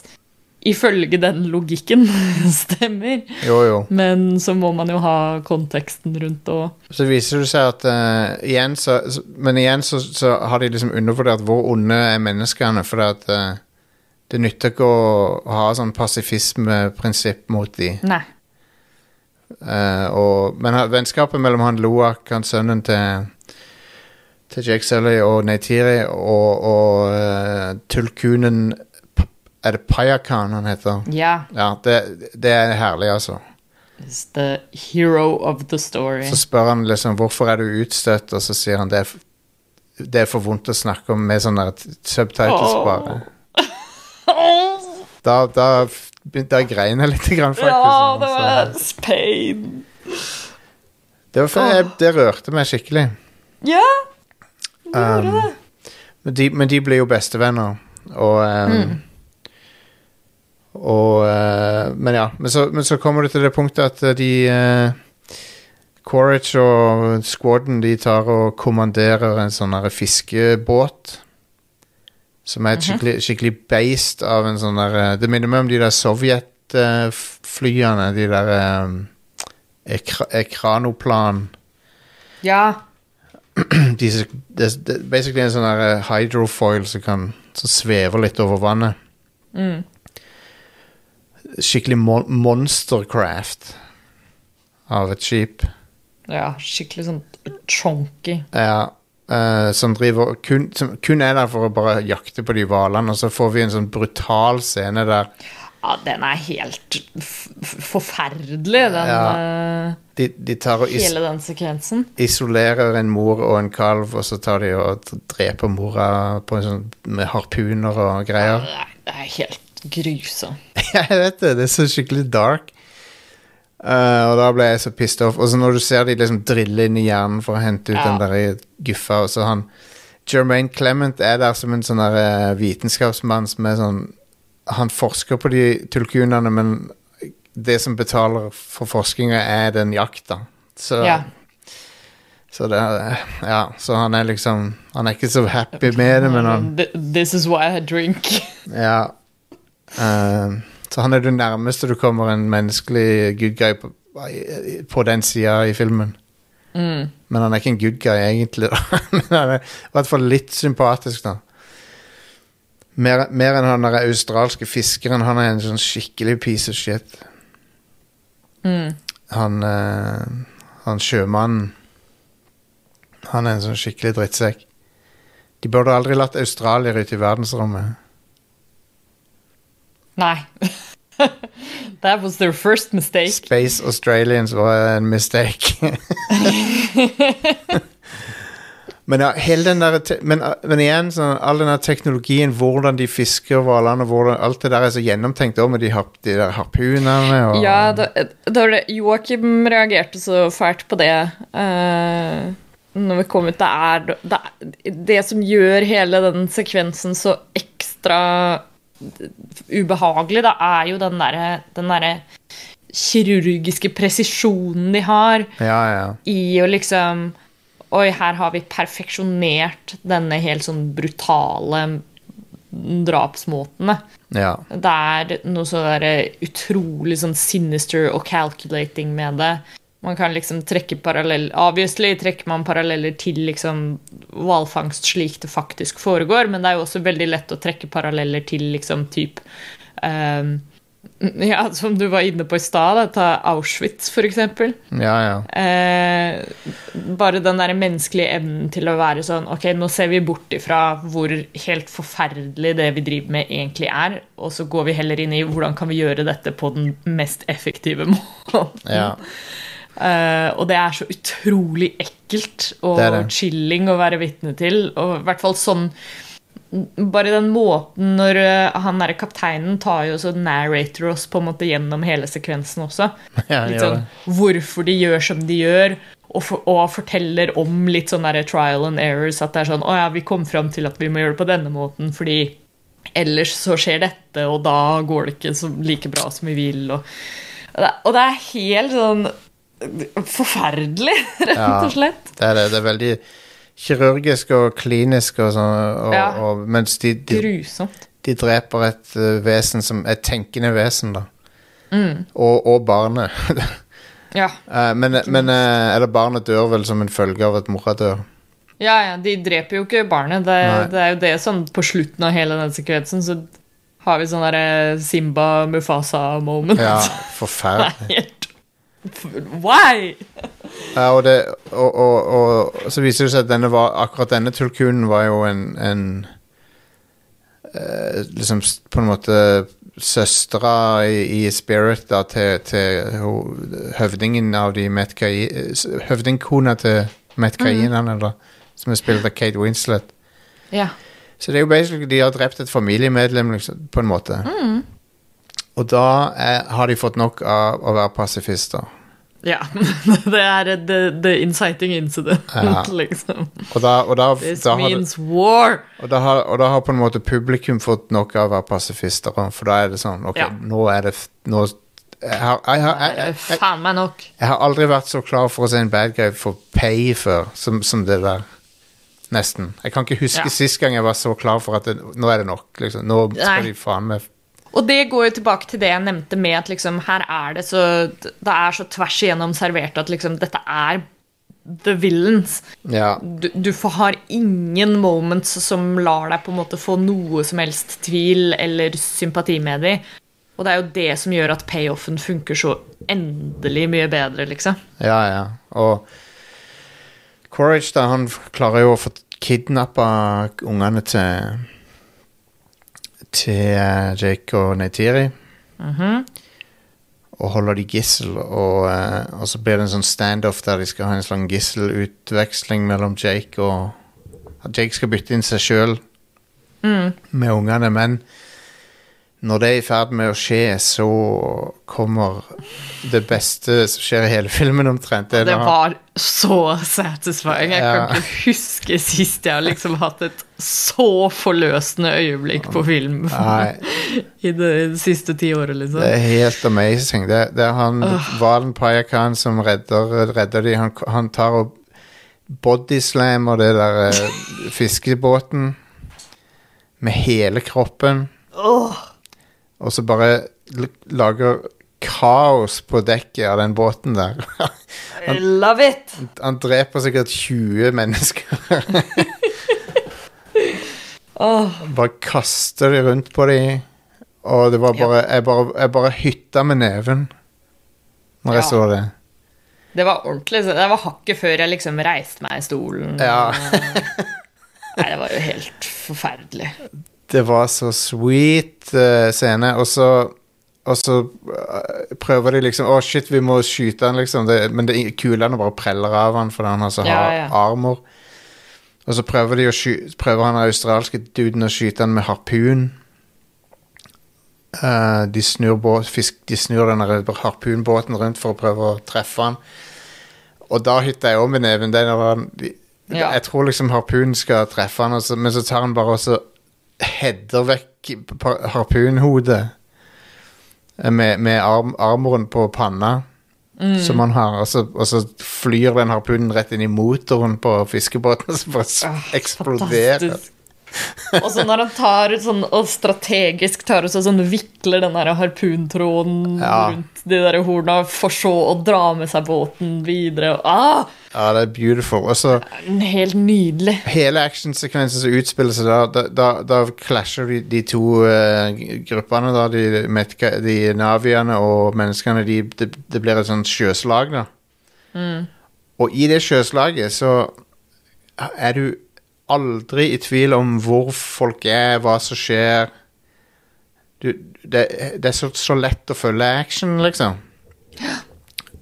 ifølge den logikken, stemmer. Jo, jo. Men så må man jo ha konteksten rundt og Så viser det seg at uh, igjen så, Men igjen så, så har de liksom undervurdert hvor onde er menneskene, for at eh, det nytter ikke å, ha sånn pasifismeprinsipp mot de. Nei. Eh, og, men vennskapet mellom han Loak, han sønnen til til Jake Sully og Neytiri og, og uh, tulkunen Er det Payakan han heter? Ja. Ja, det, det er herlig, altså. Is the hero of the story. Så spør han liksom hvorfor er du utstøtt, og så sier han det er, det er for vondt å snakke om med sånne subtitles oh. bare. Da, da, begynte jeg å greine litt, grann, faktisk. Ja, det var Altså. pain. det, var for, jeg, det rørte meg skikkelig. Ja, det gjorde Um, det. Men de, men de ble jo bestevenner, og um, Mm. Og uh, Men ja. Men så, men så kommer det til det punktet at uh, de uh, Quaritch og squaden de tar og kommanderer en sånn fiskebåt. Som er et skikkelig, skikkelig beist av en sånn der uh, Det minner meg om de der Sovjet-flyene. De der um, ekra, Ekranoplan Ja. disse, det, er basically en sånn der eh, hydrofoil som kan som svever litt over vannet. Mm. Skikkelig mon monstercraft av et skip. ja. Skikkelig sånn chonky. Ja, eh, som driver kun, som kun er der for å bare jakte på de hvalene, og så får vi en sånn brutal scene der Ja, den er helt forferdelig, den Ja. de, de eh, Hele den sekvensen. isolerer en mor og en kalv, og så tar de og dreper mora på en sånn, med harpuner og greier. Det er, det er helt grusomt. Jeg vet det, det er så skikkelig dark. Eh, og da ble jeg så pissed off. Og så når du ser de liksom drille inn i hjernen for å hente ut Ja. den der guffa, og så han Jermaine Clement er der som en sånn der eh, vitenskapsmann som er sånn Han forsker på de tulkunene, men det som betaler for forskninga, er den jakta. Så, Ja. så det Ja, så han er liksom Han er ikke så happy med det, men han This is why I drink. ja. Eh, så han er det nærmeste du kommer en menneskelig good guy på, på den sida i filmen. Mm. Men han er ikke en good guy, egentlig. Men han er i hvert fall litt sympatisk, da. Mer, mer enn han der australske fiskeren. Han er en sånn skikkelig piece of shit. Mm. Han, uh, han sjømannen Han er en sånn skikkelig drittsekk. De burde aldri latt australiere ut i verdensrommet. Nei. That was their first mistake. Space Australians var en mistake. men ja, der men, men igjen, sånn, all den der teknologien, hvordan de fisker hvalene, alt det der er så gjennomtenkt òg, med de, harp, de der harpunene og Ja, da, da. Joakim reagerte så fælt på det Uh, når vi kom ut. Det er det, det som gjør hele den sekvensen så ekstra ubehagelig, da, er jo den derre den der kirurgiske presisjonen de har Ja, ja. i å liksom Oi, her har vi perfeksjonert denne helt sånn brutale drapsmåtene. ja. Det er noe så utrolig sånn sinister og calculating med det. Man kan liksom trekke parallell Obviously trekker man paralleller til liksom hvalfangst slik det faktisk foregår, men det er jo også veldig lett å trekke paralleller til liksom typ um, Ja, som du var inne på i stad, ta Auschwitz, for eksempel. Ja, ja. Eh, bare den der menneskelige evnen til å være sånn Ok, nå ser vi bort ifra hvor helt forferdelig det vi driver med, egentlig er, og så går vi heller inn i hvordan kan vi gjøre dette på den mest effektive måten. ja. Eh, og det er så utrolig ekkelt og Det det. chilling å være vitne til. Og i hvert fall sånn Bare den måten når uh, han derre kapteinen tar jo så narrator oss på en måte gjennom hele sekvensen også. ja Litt sånn hvorfor de gjør som de gjør, og, for, og forteller om litt sånn der trial and errors. At det er sånn Å ja, vi kom fram til at vi må gjøre det på denne måten, fordi ellers så skjer dette, og da går det ikke så like bra som vi vil. Og, og det er helt sånn forferdelig, rett og slett. Det er det. Det er veldig kirurgisk og klinisk og sånn, og, Ja. og, mens de, de, Grusomt. de dreper et eh, vesen som Et tenkende vesen, da. Mm. Og, og barnet. Ja. Eh, men, men eh, Eller barnet dør vel som en følge av at mora dør. ja, ja, de dreper jo ikke barnet. Det, det er jo det sånn på slutten av hele den sekvensen, så har vi sånn derre Simba Mufasa-moment. Ja, er forferdelig. Why? Ja, og, det, og, og, og så viser det seg at denne var, akkurat denne tulkunen var jo en, en eh, Liksom på en måte søstera i, i spirit da, til, til ho- høvdingen av de Metkai... Høvdingkona til Metkainene, da. Som er spilt av Kate Winslet. Ja. Så det er jo basically de har drept et familiemedlem, liksom, på en måte. Og da er, har de fått nok av å være pasifister. Ja. Det er the, the inciting incident, Ja. liksom. Og da, og da, This da har means war. Og da, har, og da har på en måte publikum fått nok av å være pasifister. For da er det sånn Ok, Ja. nå er det nå, jeg, har, jeg, har, jeg, jeg, jeg har aldri vært så klar for å se en bad guy for pay før som, som det der. Nesten. Jeg kan ikke huske Ja. sist gang jeg var så klar for at det, nå er det nok. Liksom. Nå skal Nei. de faen meg Og det går jo tilbake til det jeg nevnte med at liksom, her er det så Det er så tvers igjennom servert at liksom, dette er the villains. Ja. Du, du får, har ingen moments som lar deg på en måte få noe som helst tvil eller sympati med dem. Og det er jo det som gjør at payoffen funker så endelig mye bedre, liksom. Ja, ja. Og Courage, da, han klarer jo å få kidnappa ungene til Til eh, Jake og Neytiri. Og holder de gissel, og, eh, og så blir det en sånn standoff der de skal ha en slags gisselutveksling mellom Jake og at Jake skal bytte inn seg sjøl med ungene, men når det er i ferd med å skje, så kommer det beste som skjer i hele filmen, omtrent. Det, Det var så satisfying. Jeg Ja. kan ikke huske sist jeg har liksom hatt et så forløsende øyeblikk på film i det, det siste ti året, liksom. det er helt amazing. Det, det er han Valen Payakan som redder, redder de. Han, han tar og bodyslammer det der eh, fiskebåten med hele kroppen. Og så bare lager kaos på dekket av den båten der. I love it! Han dreper sikkert 20 mennesker. oh. bare kaster de rundt på de Og det var bare Jeg bare, jeg bare hytta med neven når jeg så det. det var ordentlig. Det var hakket før jeg liksom reiste meg i stolen. Ja. Nei, det var jo helt forferdelig. Det var så sweet uh, scene, og så og så eh, prøver de liksom Å, shit, vi må skyte han, liksom. Det, men det, kulene bare preller av han fordi han har Ja, armor. Og så prøver, de å sky prøver han australske duden å skyte han med harpun. Uh, de, snur båt, fisk, de snur den harpunbåten rundt for å prøve å treffe han. Og da hytta jeg òg med neven. Den, er når de, Ja. Jeg tror liksom harpunen skal treffe han, så, men så tar han bare og så header vekk harpunhodet med, med arm, armoren på panna som han har, og så, og så flyr den harpunen rett inn i motoren på fiskebåten, så bare Ah, eksploderer. Fantastisk. Og så når han tar ut sånn, og strategisk tar ut så sånn, vikler den der harpuntråden Ja. rundt de der horna, for så å dra med seg båten videre. Ah, Ja, det er beautiful. Også, helt nydelig. hele actionsekvensen som utspiller seg da, da, da, clasher de, de to uh, gruppene, da, de, metka, de naviene og menneskene. De, det, det blir et sånt sjøslag, da. Og i det sjøslaget så er du aldri i tvil om hvor folk er, hva som skjer. Du, det, det er så, så lett å følge action, liksom.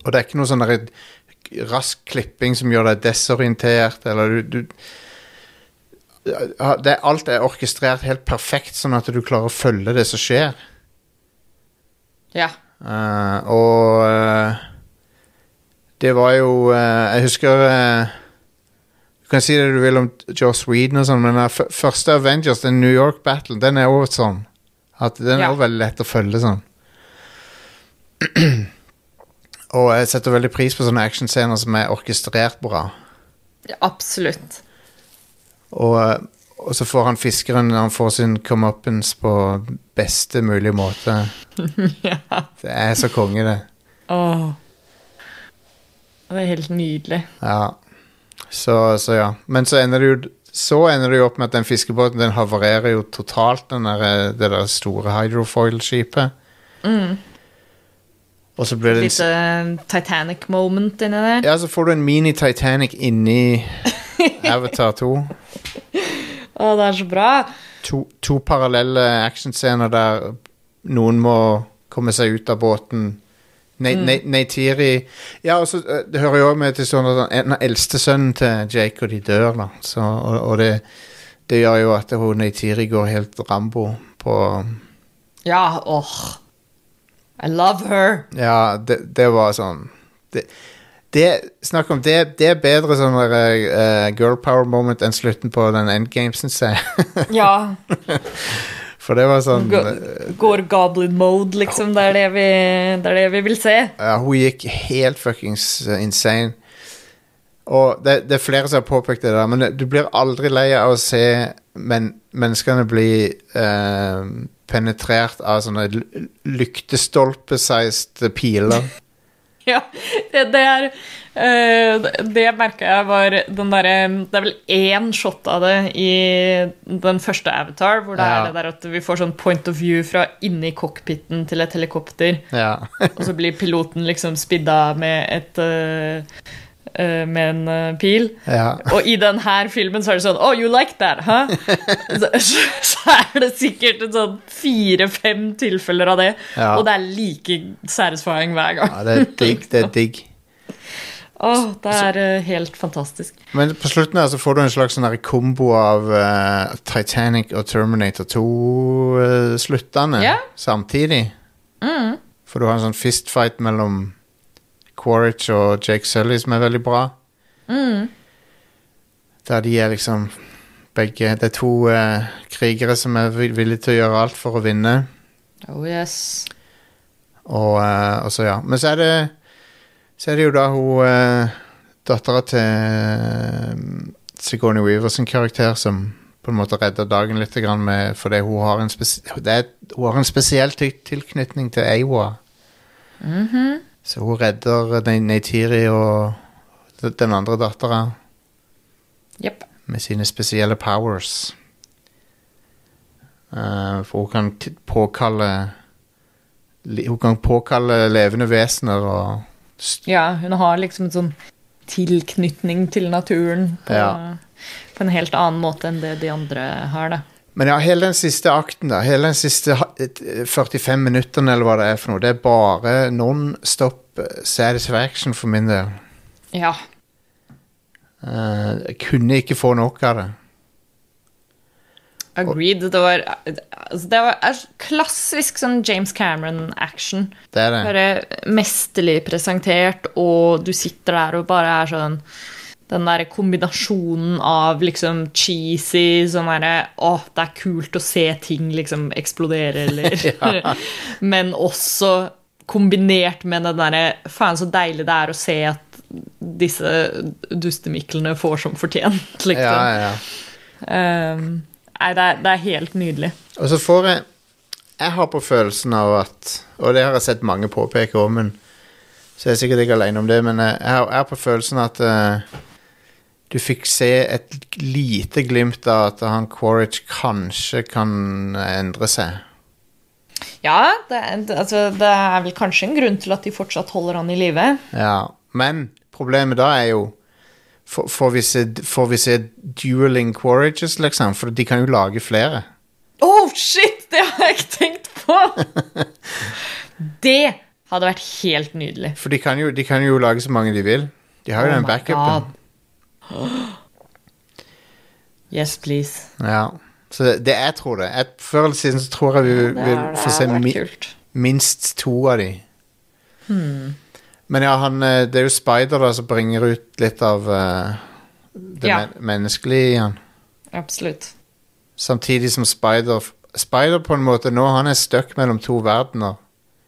Og det er ikke noe sånn rask klipping som gjør deg desorientert, eller du, du det, Alt er orkestrert helt perfekt, sånn at du klarer å følge det som skjer. Ja. Uh, og uh, det var jo uh, Jeg husker kan si det du vil om Joss Whedon og sånn, men den første Avengers, den New York Battle, den er også sånn. At den er Ja. også veldig lett å følge sånn. og jeg setter veldig pris på sånne actionscener som er orkestrert bra. ja, absolutt. Og, og så får han fiskeren Han får sin comeuppance på beste mulige måte. ja. Det er så konge, det. Åh. Det er helt nydelig. Ja. Så, så ja. Men så ender det jo Så ender det jo opp med at den fiskebåten Den havarerer jo totalt, den der, eh, det der store hydrofoil-skipet. Og så blir det en, Litt eh, Titanic moment inni der. Ja, så får du en mini-Titanic inni Avatar 2. Å, det er så bra. To, to parallelle actionscener der noen må komme seg ut av båten. Ne- Ne- Neytiri Ja, og så eh, Det hører jo også med til sånn at En den eldste sønnen til Jake og de dør, da. Så, og, og det, det gjør jo at hun Neytiri går helt Rambo på Ja, åh. I love her. Ja, det, det var sånn det, det, Snakk om det, det er bedre sånn der, eh, girl power moment enn slutten på den endgame, syns jeg. Ja. For det var sånn Gå- eh, Går goblin mode, liksom. Det er det vi, det er det vi vil se. Ja, hun gikk helt fuckings insane. Og det, det er flere som har påpekt det der, men du blir aldri lei av å se men, menneskene bli eh, penetrert av sånne lyktestolpe-sized piler. Ja, det, det er eh, Det merka jeg var den derre Det er vel én shot av det i den første Avatar, hvor det Ja. er det der at vi får sånn point of view fra inni cockpiten til et helikopter, Ja. og så blir piloten liksom spidda med et eh, med en eh, pil. ja. Og i denne filmen så er det sånn Oh, you like that, huh? Så, så, er det sikkert en sånn fire-fem tilfeller av det, Ja. og det er like satisfying hver gang. ja, det er digg. Det er digg. Åh, det er uh, helt fantastisk. Men på slutten her så får du en slags sånn kombo av uh, Titanic og Terminator 2-sluttene yeah. samtidig. For du har en sånn fistfight mellom Quaritch og Jake Sully som er veldig bra. Der de er liksom begge Det er to uh, krigere som er villige til å gjøre alt for å vinne. Oh yes. Og, uh, så, ja. Men så er det Så er det jo da hun uh, Dattera til Sigourney Weaver sin karakter som på en måte redder dagen litt med, fordi hun har en, spes det er, hun har en spesiell til tilknytning til Awa. Så hun redder Neytiri og den andre dattera Yep. med sine spesielle powers. Uh, for hun kan påkalle Hun kan påkalle levende vesener og Ja, hun har liksom en sånn tilknytning til naturen på, Ja. på en helt annen måte enn det de andre har, da. Men ja, hele den siste akten, da. Hele den siste 45 minuttene, eller hva det er for noe. Det er bare non-stop eh, satisfaction for min del. Ja. Uh, jeg kunne ikke få nok av det. Agreed. Det var, altså, det var klassisk sånn James Cameron-action. Det er det. Bare mesterlig presentert, og du sitter der og bare er sånn Den derre kombinasjonen av liksom cheesy, sånn derre Å, det er kult å se ting liksom eksplodere, eller Men også kombinert med den derre Faen, så deilig det er å se at disse dustemiklene får som fortjent, liksom. Ja, ja, ja. Um, nei, det, er, det er helt nydelig. Og så får jeg Jeg har på følelsen av at Og det har jeg sett mange påpeke òg, men Så jeg er sikkert ikke alene om det, men eh, jeg har, på følelsen at eh, du fikk se et lite glimt av at han Quaritch kanskje kan endre seg. Ja, det er, altså, det er vel kanskje en grunn til at de fortsatt holder han i live. Ja, men problemet da er jo Får vi se, får vi se dueling Quaritches, liksom? For de kan jo lage flere. Oh, shit! Det har jeg ikke tenkt på! det hadde vært helt nydelig. For de kan jo, de kan jo lage så mange de vil. De har jo Oh den backupen. backupen. Yes, please. Ja. Så det, det jeg tror det. Jeg, før eller siden så tror jeg vi vil er, få se mi, minst to av de. Hmm. Men ja, han, eh, det er jo Spider da som bringer ut litt av uh, det Ja. men menneskelige i han. Absolutt. Samtidig som Spider Spider på en måte nå, han er stuck mellom to verdener.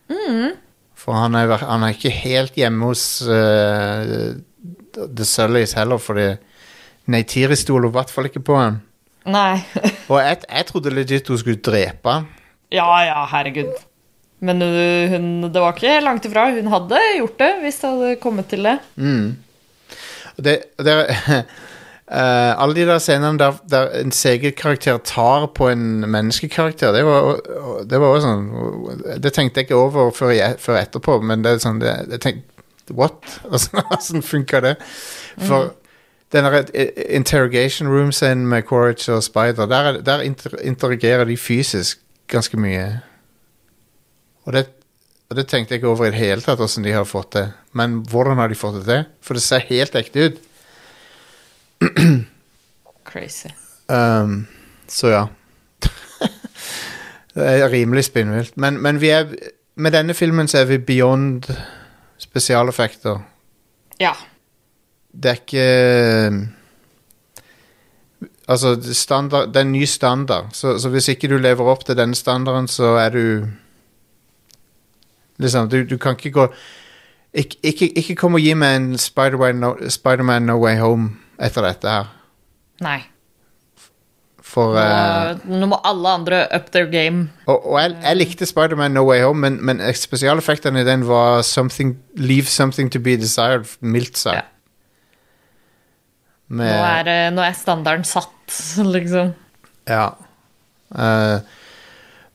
Mm. For han er, han er ikke helt hjemme hos eh, The Sullies heller, fordi Neytiri stoler i hvert fall ikke på han. Nei. Og jeg, jeg trodde legit hun skulle drepe han. ja, ja, herregud. Men hun, det var ikke langt ifra. Hun hadde gjort det hvis det hadde kommet til det. Mm. Det, det Uh, Alle de der scenene der, der en CG-karakter tar på en menneskekarakter, det var, det var også sånn Det tenkte jeg ikke over før, jeg, før etterpå, men det er sånn det, Jeg tenkte What? Åssen funka det? For den der eh, interrogation room-scenen med Quaritch og Spider, der, er- der inter, interagerer de fysisk ganske mye. Og det, og det tenkte jeg ikke over i det hele tatt, hvordan de har fått det. Men hvordan har de fått det til? For det ser helt ekte ut. Crazy. Um, så ja. det er rimelig spinnvilt. Men, men vi er med denne filmen så er vi beyond spesialeffekter. Ja. Det er ikke Altså, det standard, det er en ny standard. Så, så hvis ikke du lever opp til denne standarden, så er du Liksom, du, du kan ikke gå Ikke, ikke, ikke kom og gi meg en Spider-Man no, Spider-Man no Way Home etter dette her. Nei. For uh, Nå, nå må alle andre up their game. Og, og jeg, jeg likte Spider-Man No Way Home, men, men spesialeffektene i den var something, Leave something to be desired, mildt sagt. Ja. Med, Nå er, eh, nå er standarden satt, liksom. Ja. Uh,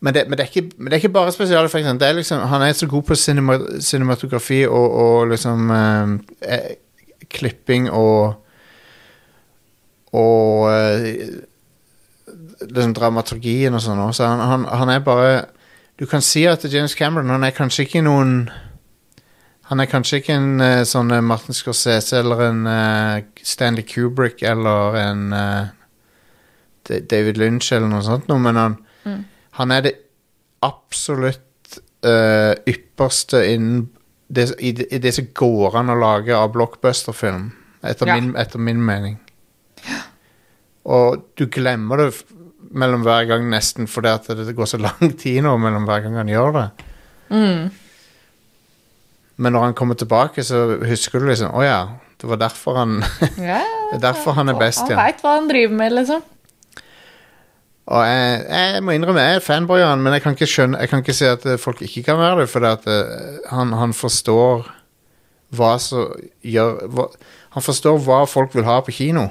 men, det, men, det ikke, men det er ikke bare spesialeffektene. Er liksom, han er så god på cinema, cinematografi og, og liksom eh, klipping og Og liksom dramaturgien og sånn. Så han, han, han er bare Du kan si at James Cameron han er kanskje ikke noen Han er kanskje ikke en uh, sånn eh, Martin Scorsese eller en uh, Stanley Kubrick eller en uh, David Lynch eller noe sånt noe, men han, han er det absolutt ypperste innen det, i, i det som går an å lage av blockbuster-film, etter, Ja. min, etter min mening. Og du glemmer det mellom hver gang nesten fordi at det, går så lang tid nå mellom hver gang han gjør det. Men når han kommer tilbake, så husker du liksom Å ja, det var derfor han Ja, Det er derfor han er best, Han ja. veit hva han driver med, liksom. Og jeg, jeg må innrømme, jeg er fanboy av han, men jeg kan ikke skjønne Jeg kan ikke si at eh, folk ikke kan være det, for at eh, han, han forstår hva som gjør hva, Han forstår hva folk vil ha på kino.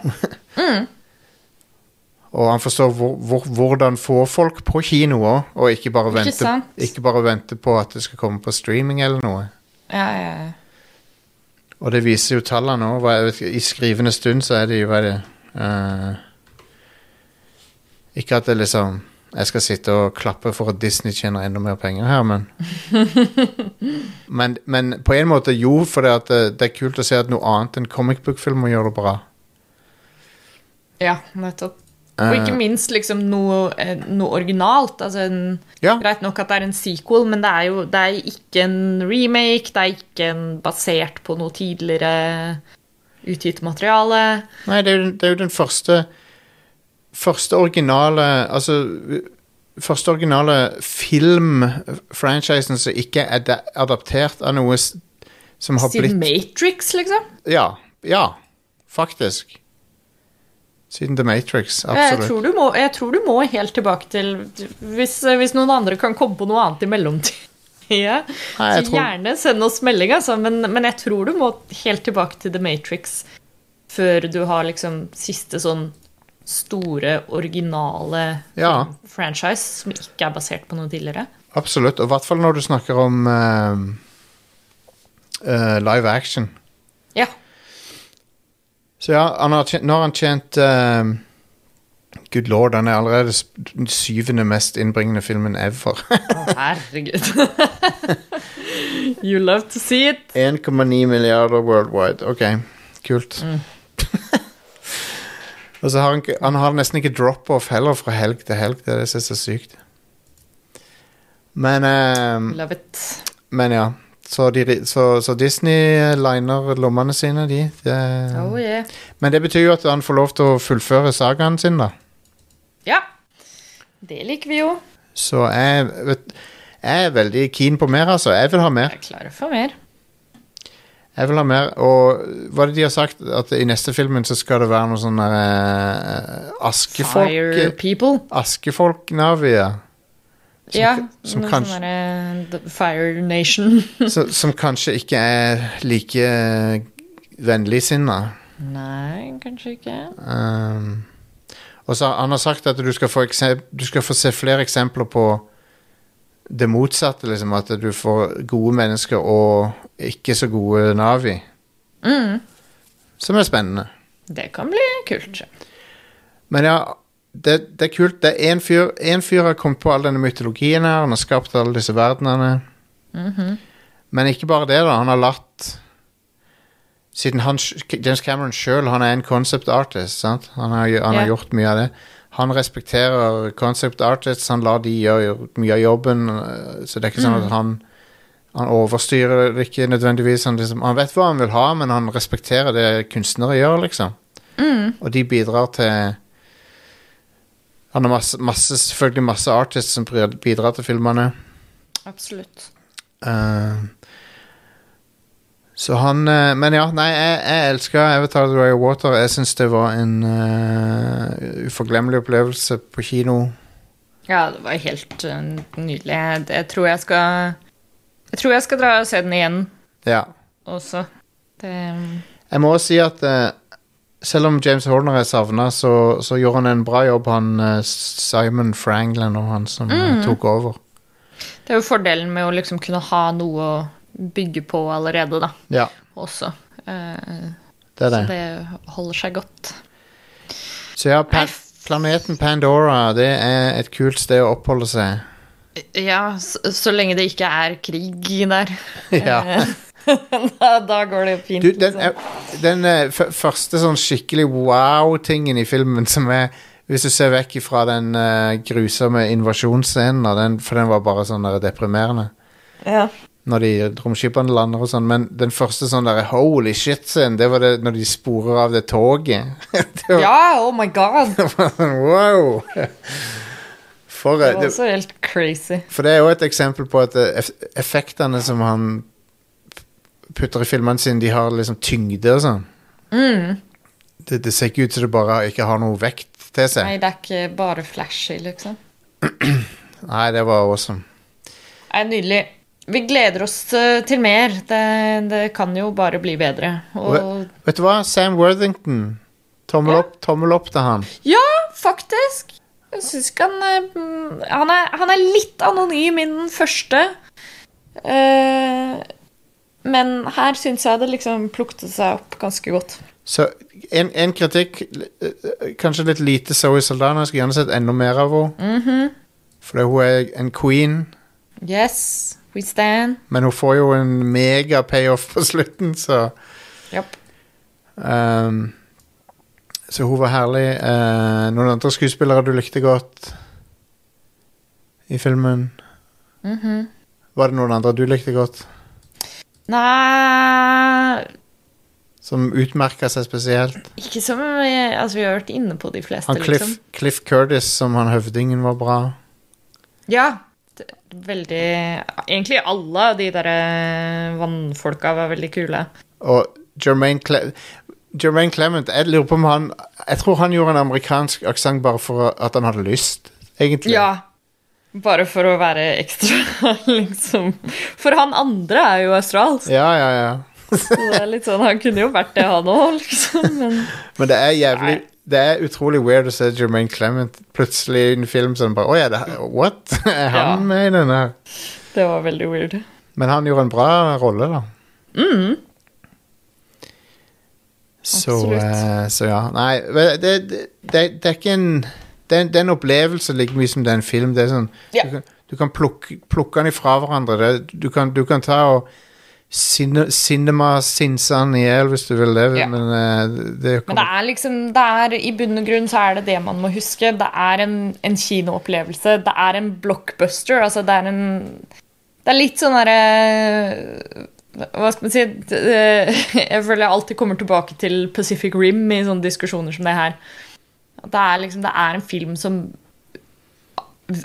Og han forstår hvor, hvor, hvordan få folk på kino òg, og ikke bare, Ikke vente, ikke bare vente på at det skal komme på streaming eller noe. Ja, ja, ja. Og det viser jo tallene òg. I skrivende stund så er det jo hva det uh, Ikke at det liksom Jeg skal sitte og klappe for at Disney tjener enda mer penger her, men men, men på en måte jo, for det, at det, det er kult å se at noe annet enn comic book-filmer gjør det bra. ja nettopp. Og ikke Eh, minst liksom noe, eh, noe originalt. Altså en, Ja. Greit nok at det er en sequel, men det er jo det er ikke en remake. Det er ikke en basert på noe tidligere utgitt materiale. Nei, det er, jo, det er jo den første Første originale Altså Første originale film-franchisen som ikke er adaptert av noe som har Sin blitt Matrix, liksom. Ja, ja, faktisk. Siden The Matrix. Jeg Absolutt. tror, du må, jeg tror du må helt tilbake til Hvis, hvis noen andre kan komme på noe annet i mellomtida, Nei, så tror, gjerne send oss melding, altså. Men, men jeg tror du må helt tilbake til The Matrix før du har liksom siste sånn store, originale Ja. franchise som ikke er basert på noe tidligere. absolutt. Og i hvert fall når du snakker om uh, uh, live action. Ja. Så ja, han har tjent, nå har han tjent eh, Good lord, han er allerede den syvende mest innbringende filmen ever. oh, herregud. you love to see it. 1,9 milliarder worldwide. Ok, kult. Og så har han, han har nesten ikke drop-off heller fra helg til helg. Det er det som er så sykt. Men ehm, Love it. Men ja. Så, de, så, så Disney liner lommene sine, de. de Oh yeah. Men det betyr jo at han får lov til å fullføre sagaen sin, da. Ja. Det liker vi jo. Så jeg, vet, jeg er veldig keen på mer, altså. Jeg vil ha mer. Jeg er klar for mer. Jeg vil ha mer, og hva er det de har sagt? At i neste filmen så skal det være noe sånn eh, Askefolk Fire people. Askefolk-Navi, ja. Som, ja, som, noe kanskje, sånn derre The Fire Nation. som, som kanskje ikke er like vennligsinna. Nei, kanskje ikke. Um, og så Han har sagt at du skal, få du skal få se flere eksempler på det motsatte. Liksom, at du får gode mennesker og ikke så gode Navi. Mm. Som er spennende. Det kan bli kult. Men ja, det, det er kult. Det er én fyr, en fyr har kommet på all denne mytologien her. Han har skapt alle disse verdenene. Mhm. Men ikke bare det, da. Han har latt Siden han, James Cameron sjøl er en concept artist, sant? Han, har, han har gjort mye av det. Han respekterer concept artists, han lar de gjøre mye av jobben. øh, Så det er ikke sånn at han Han overstyrer det ikke nødvendigvis. Han, liksom, han vet hva han vil ha, men han respekterer det kunstnere gjør, liksom. Mm. Og de bidrar til Han har masse, masse, selvfølgelig masse artists som bidrar til filmene. Absolutt. Uh, så han uh, Men ja, nei, jeg, jeg elsker Avatar The of Water. Jeg syns det var en uh, uforglemmelig opplevelse på kino. Ja, det var helt nydelig. Jeg, jeg tror jeg skal Jeg tror jeg skal dra og se den igjen Ja. også. Det Jeg må si at selv om James Horner er savna, så, så gjorde han en bra jobb, han eh, Simon Franklin og han som mm. tok over. Det er jo fordelen med å liksom kunne ha noe å bygge på allerede, da. Ja, Også. Eh, det er så det. det holder seg godt. Så ja, pa planeten Pandora, det er et kult sted å oppholde seg. Ja, så, så lenge det ikke er krig der. Ja. da, da går det fint. Du, den, liksom. er- den eh, f- første sånn skikkelig wow-tingen i filmen som er Hvis du ser vekk fra den uh, grusomme invasjonsscenen, den, for den var bare sånn der deprimerende ja. når de romskipene lander og sånn, men den første sånn der holy shit-scenen, det var det når de sporer av det toget. det var ja, oh my god! sånn wow! For, Det eh, var også helt crazy. for det er jo et eksempel på at eh, effektene som han putter i filmene sine, de har liksom tyngde og sånn. Mm. Det, det ser ikke ut som det bare ikke har noe vekt til seg. Nei, det er ikke bare flashy, liksom. Nei, det var awesome. Er nydelig. Vi gleder oss eh, til mer. Det, det kan jo bare bli bedre. Og Vet du hva? Sam Worthington. Tommel Ja. opp, tommel opp til han. ja, faktisk! Jeg syns ikke han eh, mm, han er, han er litt anonym i den første. Eh, men her syns jeg det liksom plukte seg opp ganske godt. Så en, en kritikk eh, Kanskje litt lite Zoe Saldana. Jeg skulle gjerne sett enda mer av henne. Mhm. Fordi hun er en queen. Yes, we stand. Men hun får jo en mega payoff på slutten, så yep. um, Så hun var herlig. Uh, noen andre skuespillere du likte godt i filmen? Mhm. Var det noen andre du likte godt? Nei Som utmerka seg spesielt? Ikke som Altså, vi har vært inne på de fleste, Han Cliff, liksom. Cliff Curtis som han høvdingen var bra. Ja. Veldig Egentlig alle de der eh, vannfolka var veldig kule. Og Jermaine Cle Jermaine Clement Jeg lurer på om han Jeg tror han gjorde en amerikansk aksent bare for at han hadde lyst, egentlig. Ja. Bare for å være ekstra, liksom. For han andre er jo australsk. ja, ja. ja. Så det er litt sånn, Han kunne jo vært det, han òg, liksom. Men Men det er jævlig Nei. Det er utrolig weird å se Jermaine Clement plutselig i en film som bare Å ja, det, what? Er han Ja. med i den her? det var veldig weird. Men han gjorde en bra rolle, da. Mm. Så, Absolutt. Uh, så ja. Nei, det, det, det, det er ikke en det den opplevelsen det er like mye som det er en film. Det er sånn, Ja. Du kan, du kan plukke, plukke den ifra hverandre. Det, du, kan, du kan ta og cinema, cinema sinse den i hjel hvis du vil det, Ja. men eh, det, Men det er liksom, det er, i bunn og grunn så er det det man må huske. Det er en, en kinoopplevelse. Det er en blockbuster. Altså det er en Det er litt sånn derre Hva skal man si Jeg føler jeg alltid kommer tilbake til Pacific Rim i sånne diskusjoner som det her. Det er liksom, det er en film som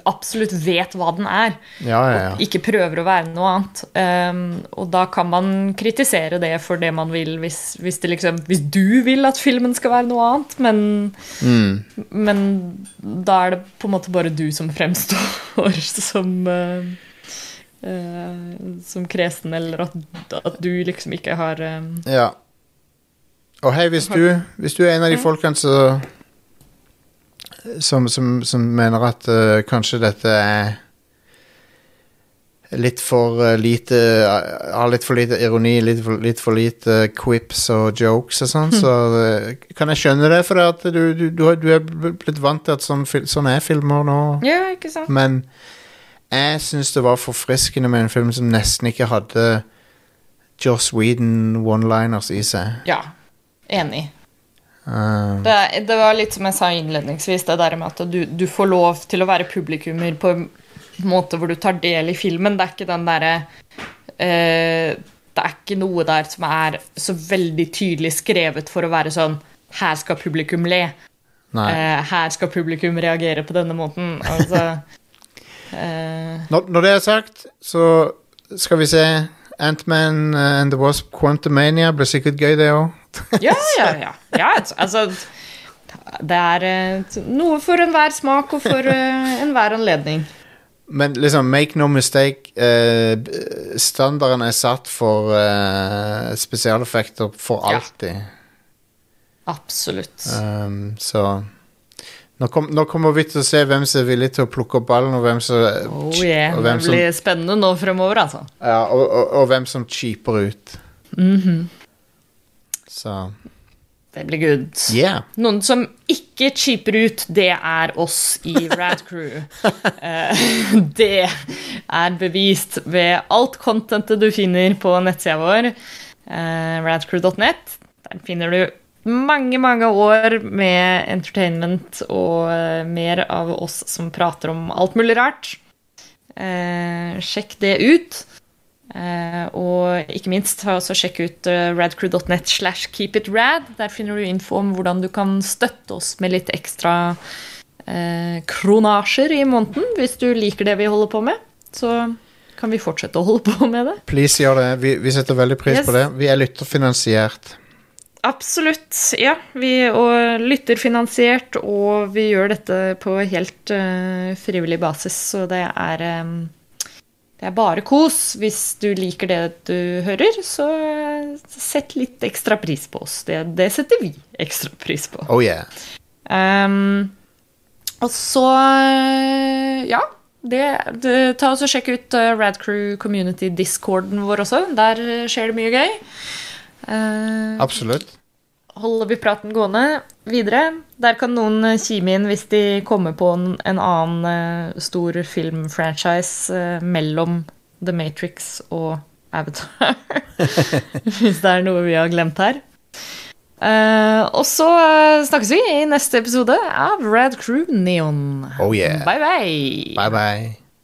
absolutt vet hva den er Ja, ja, ja. ikke prøver å være noe annet. Um, og da kan man kritisere det for det man vil, hvis, hvis, det liksom, hvis du vil at filmen skal være noe annet. Men, Mm. men da er det på en måte bare du som fremstår som uh, uh, Som kresen, eller at, at du liksom ikke har um, ja. Og hei, hvis du, hvis du er en av de folkene som som, som, som mener at uh, kanskje dette er litt for uh, lite Har litt for lite ironi, litt for, litt for lite quips og jokes og sånn, så eh, kan jeg skjønne det, for at du, du, du, du er blitt vant til at sånn, sånn er filmer nå. Ja, ikke sant? Men jeg syns det var forfriskende med en film som nesten ikke hadde Joss Whedon one-liners i seg. Ja. Enig. Uh, Det, det var litt som jeg sa innledningsvis, det der med at du, du får lov til å være publikummer på en måte hvor du tar del i filmen. Det er ikke den derre eh, Det er ikke noe der som er så veldig tydelig skrevet for å være sånn Her skal publikum le. Eh, her skal publikum reagere på denne måten. Altså eh, Når, når det er sagt, så skal vi se Ant-Man and the Wasp Quantumania blir sikkert gøy, det òg. Ja, ja, ja. ja altså Det er eh, noe for enhver smak og for eh, enhver anledning. Men liksom, make no mistake, eh, standarden er satt for eh, spesialeffekter for Ja. alltid. Absolutt. Um, så nå, kom, nå kommer vi til å se hvem som er villig til å plukke opp ballen, og hvem som, Oh yeah, Det blir som, spennende nå fremover, altså. ja, og, og, og hvem som cheaper ut. Så Det blir good. yeah. Noen som ikke cheaper ut, det er oss i Rad Crew. Eh, det er bevist ved alt contentet du finner på nettsida vår, eh, radcrew.net. Der finner du mange, mange år med entertainment og eh, mer av oss som prater om alt mulig rart. Eh, sjekk det ut. Eh, og ikke minst også sjekk ut eh, radcrew.net slash keepitrad. Der finner du info om hvordan du kan støtte oss med litt ekstra eh, kronasjer i måneden. Hvis du liker det vi holder på med, så kan vi fortsette å holde på med det. Please gjør det. Vi, vi setter veldig pris Yes. på det. Vi er lytterfinansiert. Absolutt. Ja, vi og lytterfinansiert, og vi gjør dette på helt uh, frivillig basis, så det er eh, det er bare kos. Hvis du liker det du hører, så eh, sett litt ekstra pris på oss. Det, det setter vi ekstra pris på. Oh yeah. Um, og så eh, Ja. Det, det, ta oss og Sjekk ut uh, Radcrew Community-discorden vår også. Der eh, skjer det mye gøy. Uh, Absolutt. Holder vi praten gående videre. Der kan noen kime inn hvis de kommer på en, en annen eh, stor filmfranchise eh, mellom The Matrix og Avatar. hvis det er noe vi har glemt her. Eh, og så snakkes vi i neste episode av Rad Crew Neon. Oh yeah. Bye, bye. Bye bye.